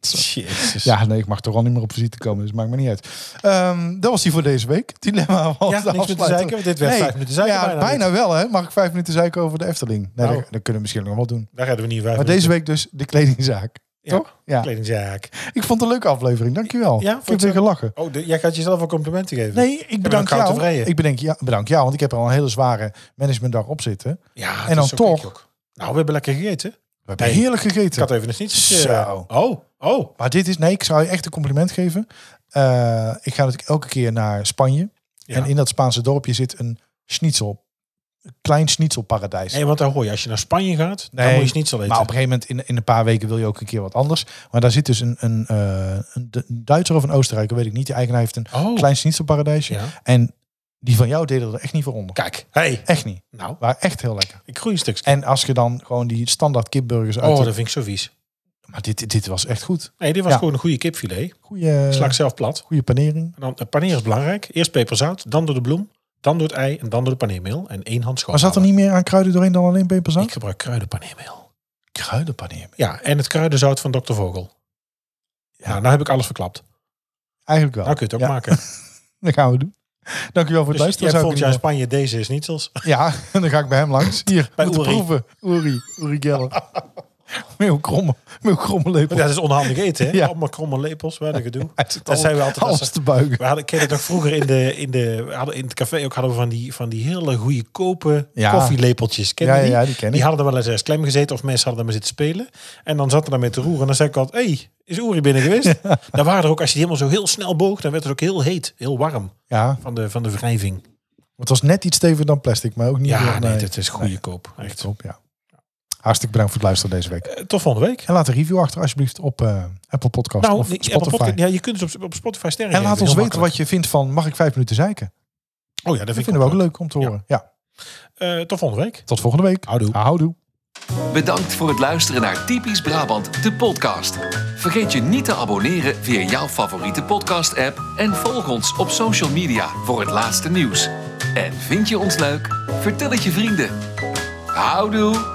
[SPEAKER 2] Jezus.
[SPEAKER 3] Ja, nee, ik mag toch al niet meer op visite komen, dus maakt me niet uit. Ehm, dat was die voor deze week. Dilemma was
[SPEAKER 2] Ja,
[SPEAKER 3] de
[SPEAKER 2] niks te zeiken. Dit werd
[SPEAKER 3] Nee,
[SPEAKER 2] vijf minuten zeiken
[SPEAKER 3] ja,
[SPEAKER 2] bijna
[SPEAKER 3] bijna, wel hè. Mag ik vijf minuten zeiken over de Efteling? Nee,
[SPEAKER 2] Nou.
[SPEAKER 3] dat, dat kunnen we misschien nog wel doen.
[SPEAKER 2] Daar redden we niet vijf
[SPEAKER 3] Maar deze week dus de kledingzaak.
[SPEAKER 2] Ja,
[SPEAKER 3] Toch? Ja.
[SPEAKER 2] Kledingzaak.
[SPEAKER 3] Ik vond het een leuke aflevering, dankjewel.
[SPEAKER 2] Ja,
[SPEAKER 3] ik heb weer gelachen.
[SPEAKER 2] Oh, de- jij gaat jezelf wel complimenten geven.
[SPEAKER 3] Nee, ik bedank jou.
[SPEAKER 2] tevreden.
[SPEAKER 3] Ik bedank, ja, bedank jou, want ik heb er al een hele zware managementdag op zitten.
[SPEAKER 2] Ja,
[SPEAKER 3] En dan toch-.
[SPEAKER 2] Nou, we hebben lekker gegeten.
[SPEAKER 3] We hebben
[SPEAKER 2] Nee.
[SPEAKER 3] heerlijk
[SPEAKER 2] Ik
[SPEAKER 3] gegeten.
[SPEAKER 2] had even een snietje.
[SPEAKER 3] Zo.
[SPEAKER 2] Oh, oh.
[SPEAKER 3] Maar dit is, nee, ik zou je echt een compliment geven. Eh, ik ga natuurlijk elke keer naar Spanje.
[SPEAKER 2] Ja.
[SPEAKER 3] En in dat Spaanse dorpje zit een schnitzel. Een klein schnitzelparadijs.
[SPEAKER 2] Nee, want dan hoor je, als je naar Spanje gaat, dan moet je zo eten.
[SPEAKER 3] Maar op een gegeven moment, in, in een paar weken wil je ook een keer wat anders. Maar daar zit dus een, een, eh, een, een Duitser of een Oostenrijker, weet ik niet. Die eigenaar heeft een
[SPEAKER 2] oh,
[SPEAKER 3] klein schnitzelparadijsje.
[SPEAKER 2] ja.
[SPEAKER 3] En die van jou deden er echt niet voor onder.
[SPEAKER 2] Kijk, hey.
[SPEAKER 3] Echt niet.
[SPEAKER 2] Nou,
[SPEAKER 3] Maar echt heel lekker.
[SPEAKER 2] ik groei een stukje.
[SPEAKER 3] En als je dan gewoon die standaard kipburgers uit...
[SPEAKER 2] Oh,
[SPEAKER 3] de-
[SPEAKER 2] dat vind ik zo vies.
[SPEAKER 3] Maar dit, dit was echt goed.
[SPEAKER 2] Nee, dit was
[SPEAKER 3] Ja.
[SPEAKER 2] gewoon een goede kipfilet.
[SPEAKER 3] Goeie,
[SPEAKER 2] Slag zelf plat.
[SPEAKER 3] goede panering.
[SPEAKER 2] En dan, het paneren is belangrijk. Eerst peperzout, dan door de bloem, dan door het ei en dan door de paneermeel. En één hand schoon.
[SPEAKER 3] Maar zat er niet meer aan kruiden doorheen dan alleen peperzout?
[SPEAKER 2] Ik gebruik kruidenpaneermeel.
[SPEAKER 3] Kruidenpanering.
[SPEAKER 2] Ja, en het kruidenzout van Dr. Vogel.
[SPEAKER 3] Ja.
[SPEAKER 2] Nou, nou heb ik alles verklapt.
[SPEAKER 3] Eigenlijk wel.
[SPEAKER 2] Nou kun je het ook
[SPEAKER 3] Ja,
[SPEAKER 2] maken.
[SPEAKER 3] Dat gaan we doen. Dankjewel voor het
[SPEAKER 2] Dus je
[SPEAKER 3] luisteren. zou
[SPEAKER 2] volgend jaar Spanje deze is niet zoals.
[SPEAKER 3] Ja, en dan ga ik bij hem langs. Hier,
[SPEAKER 2] Bij
[SPEAKER 3] proeven. Uri, Uri Geller. Meeuw kromme, meeuw kromme lepel.
[SPEAKER 2] Ja, dat is onhandig eten, hè?
[SPEAKER 3] Ja.
[SPEAKER 2] Allemaal kromme lepels, waar dat gedoe. Dat zijn we altijd als-
[SPEAKER 3] te buigen.
[SPEAKER 2] We hadden, dat nog vroeger in de, in de, we hadden in het café ook hadden we van die, van die hele goede kopen
[SPEAKER 3] Ja.
[SPEAKER 2] koffielepeltjes. Ken
[SPEAKER 3] Ja,
[SPEAKER 2] die?
[SPEAKER 3] ja, die ken ik.
[SPEAKER 2] Die hadden er wel eens eens klem gezeten of mensen hadden er maar zitten spelen. En dan zat er daarmee te roeren. En dan zei ik altijd, hey, is Uri binnen geweest? Dan waren er ook, als je die helemaal zo heel snel boog, dan werd het ook heel heet, heel warm
[SPEAKER 3] Ja,
[SPEAKER 2] van de, van de wrijving.
[SPEAKER 3] het was net iets steviger dan plastic, maar ook niet
[SPEAKER 2] Ja,
[SPEAKER 3] heel-
[SPEAKER 2] nee, dat is goede koop.
[SPEAKER 3] Echt
[SPEAKER 2] Echt.
[SPEAKER 3] top, ja. Hartstikke bedankt voor het luisteren deze week.
[SPEAKER 2] Eh, Tot volgende week.
[SPEAKER 3] En laat een review achter alsjeblieft op eh, Apple Podcast
[SPEAKER 2] Nou,
[SPEAKER 3] of
[SPEAKER 2] nee,
[SPEAKER 3] Spotify.
[SPEAKER 2] Apple Podcast- ja, je kunt dus op, op Spotify sterren
[SPEAKER 3] en laat ons weten wat je vindt van mag ik vijf minuten zeiken?
[SPEAKER 2] Oh ja, dat,
[SPEAKER 3] Dat
[SPEAKER 2] vind
[SPEAKER 3] vinden we ook leuk. om te horen. Ja.
[SPEAKER 2] Eh, tot volgende week.
[SPEAKER 3] Tot volgende week.
[SPEAKER 2] Houdoe.
[SPEAKER 3] Houdoe.
[SPEAKER 1] Bedankt voor het luisteren naar Typisch Brabant, de podcast. Vergeet je niet te abonneren via jouw favoriete podcast-app en volg ons op social media voor het laatste nieuws. En vind je ons leuk? Vertel het je vrienden. Houdoe!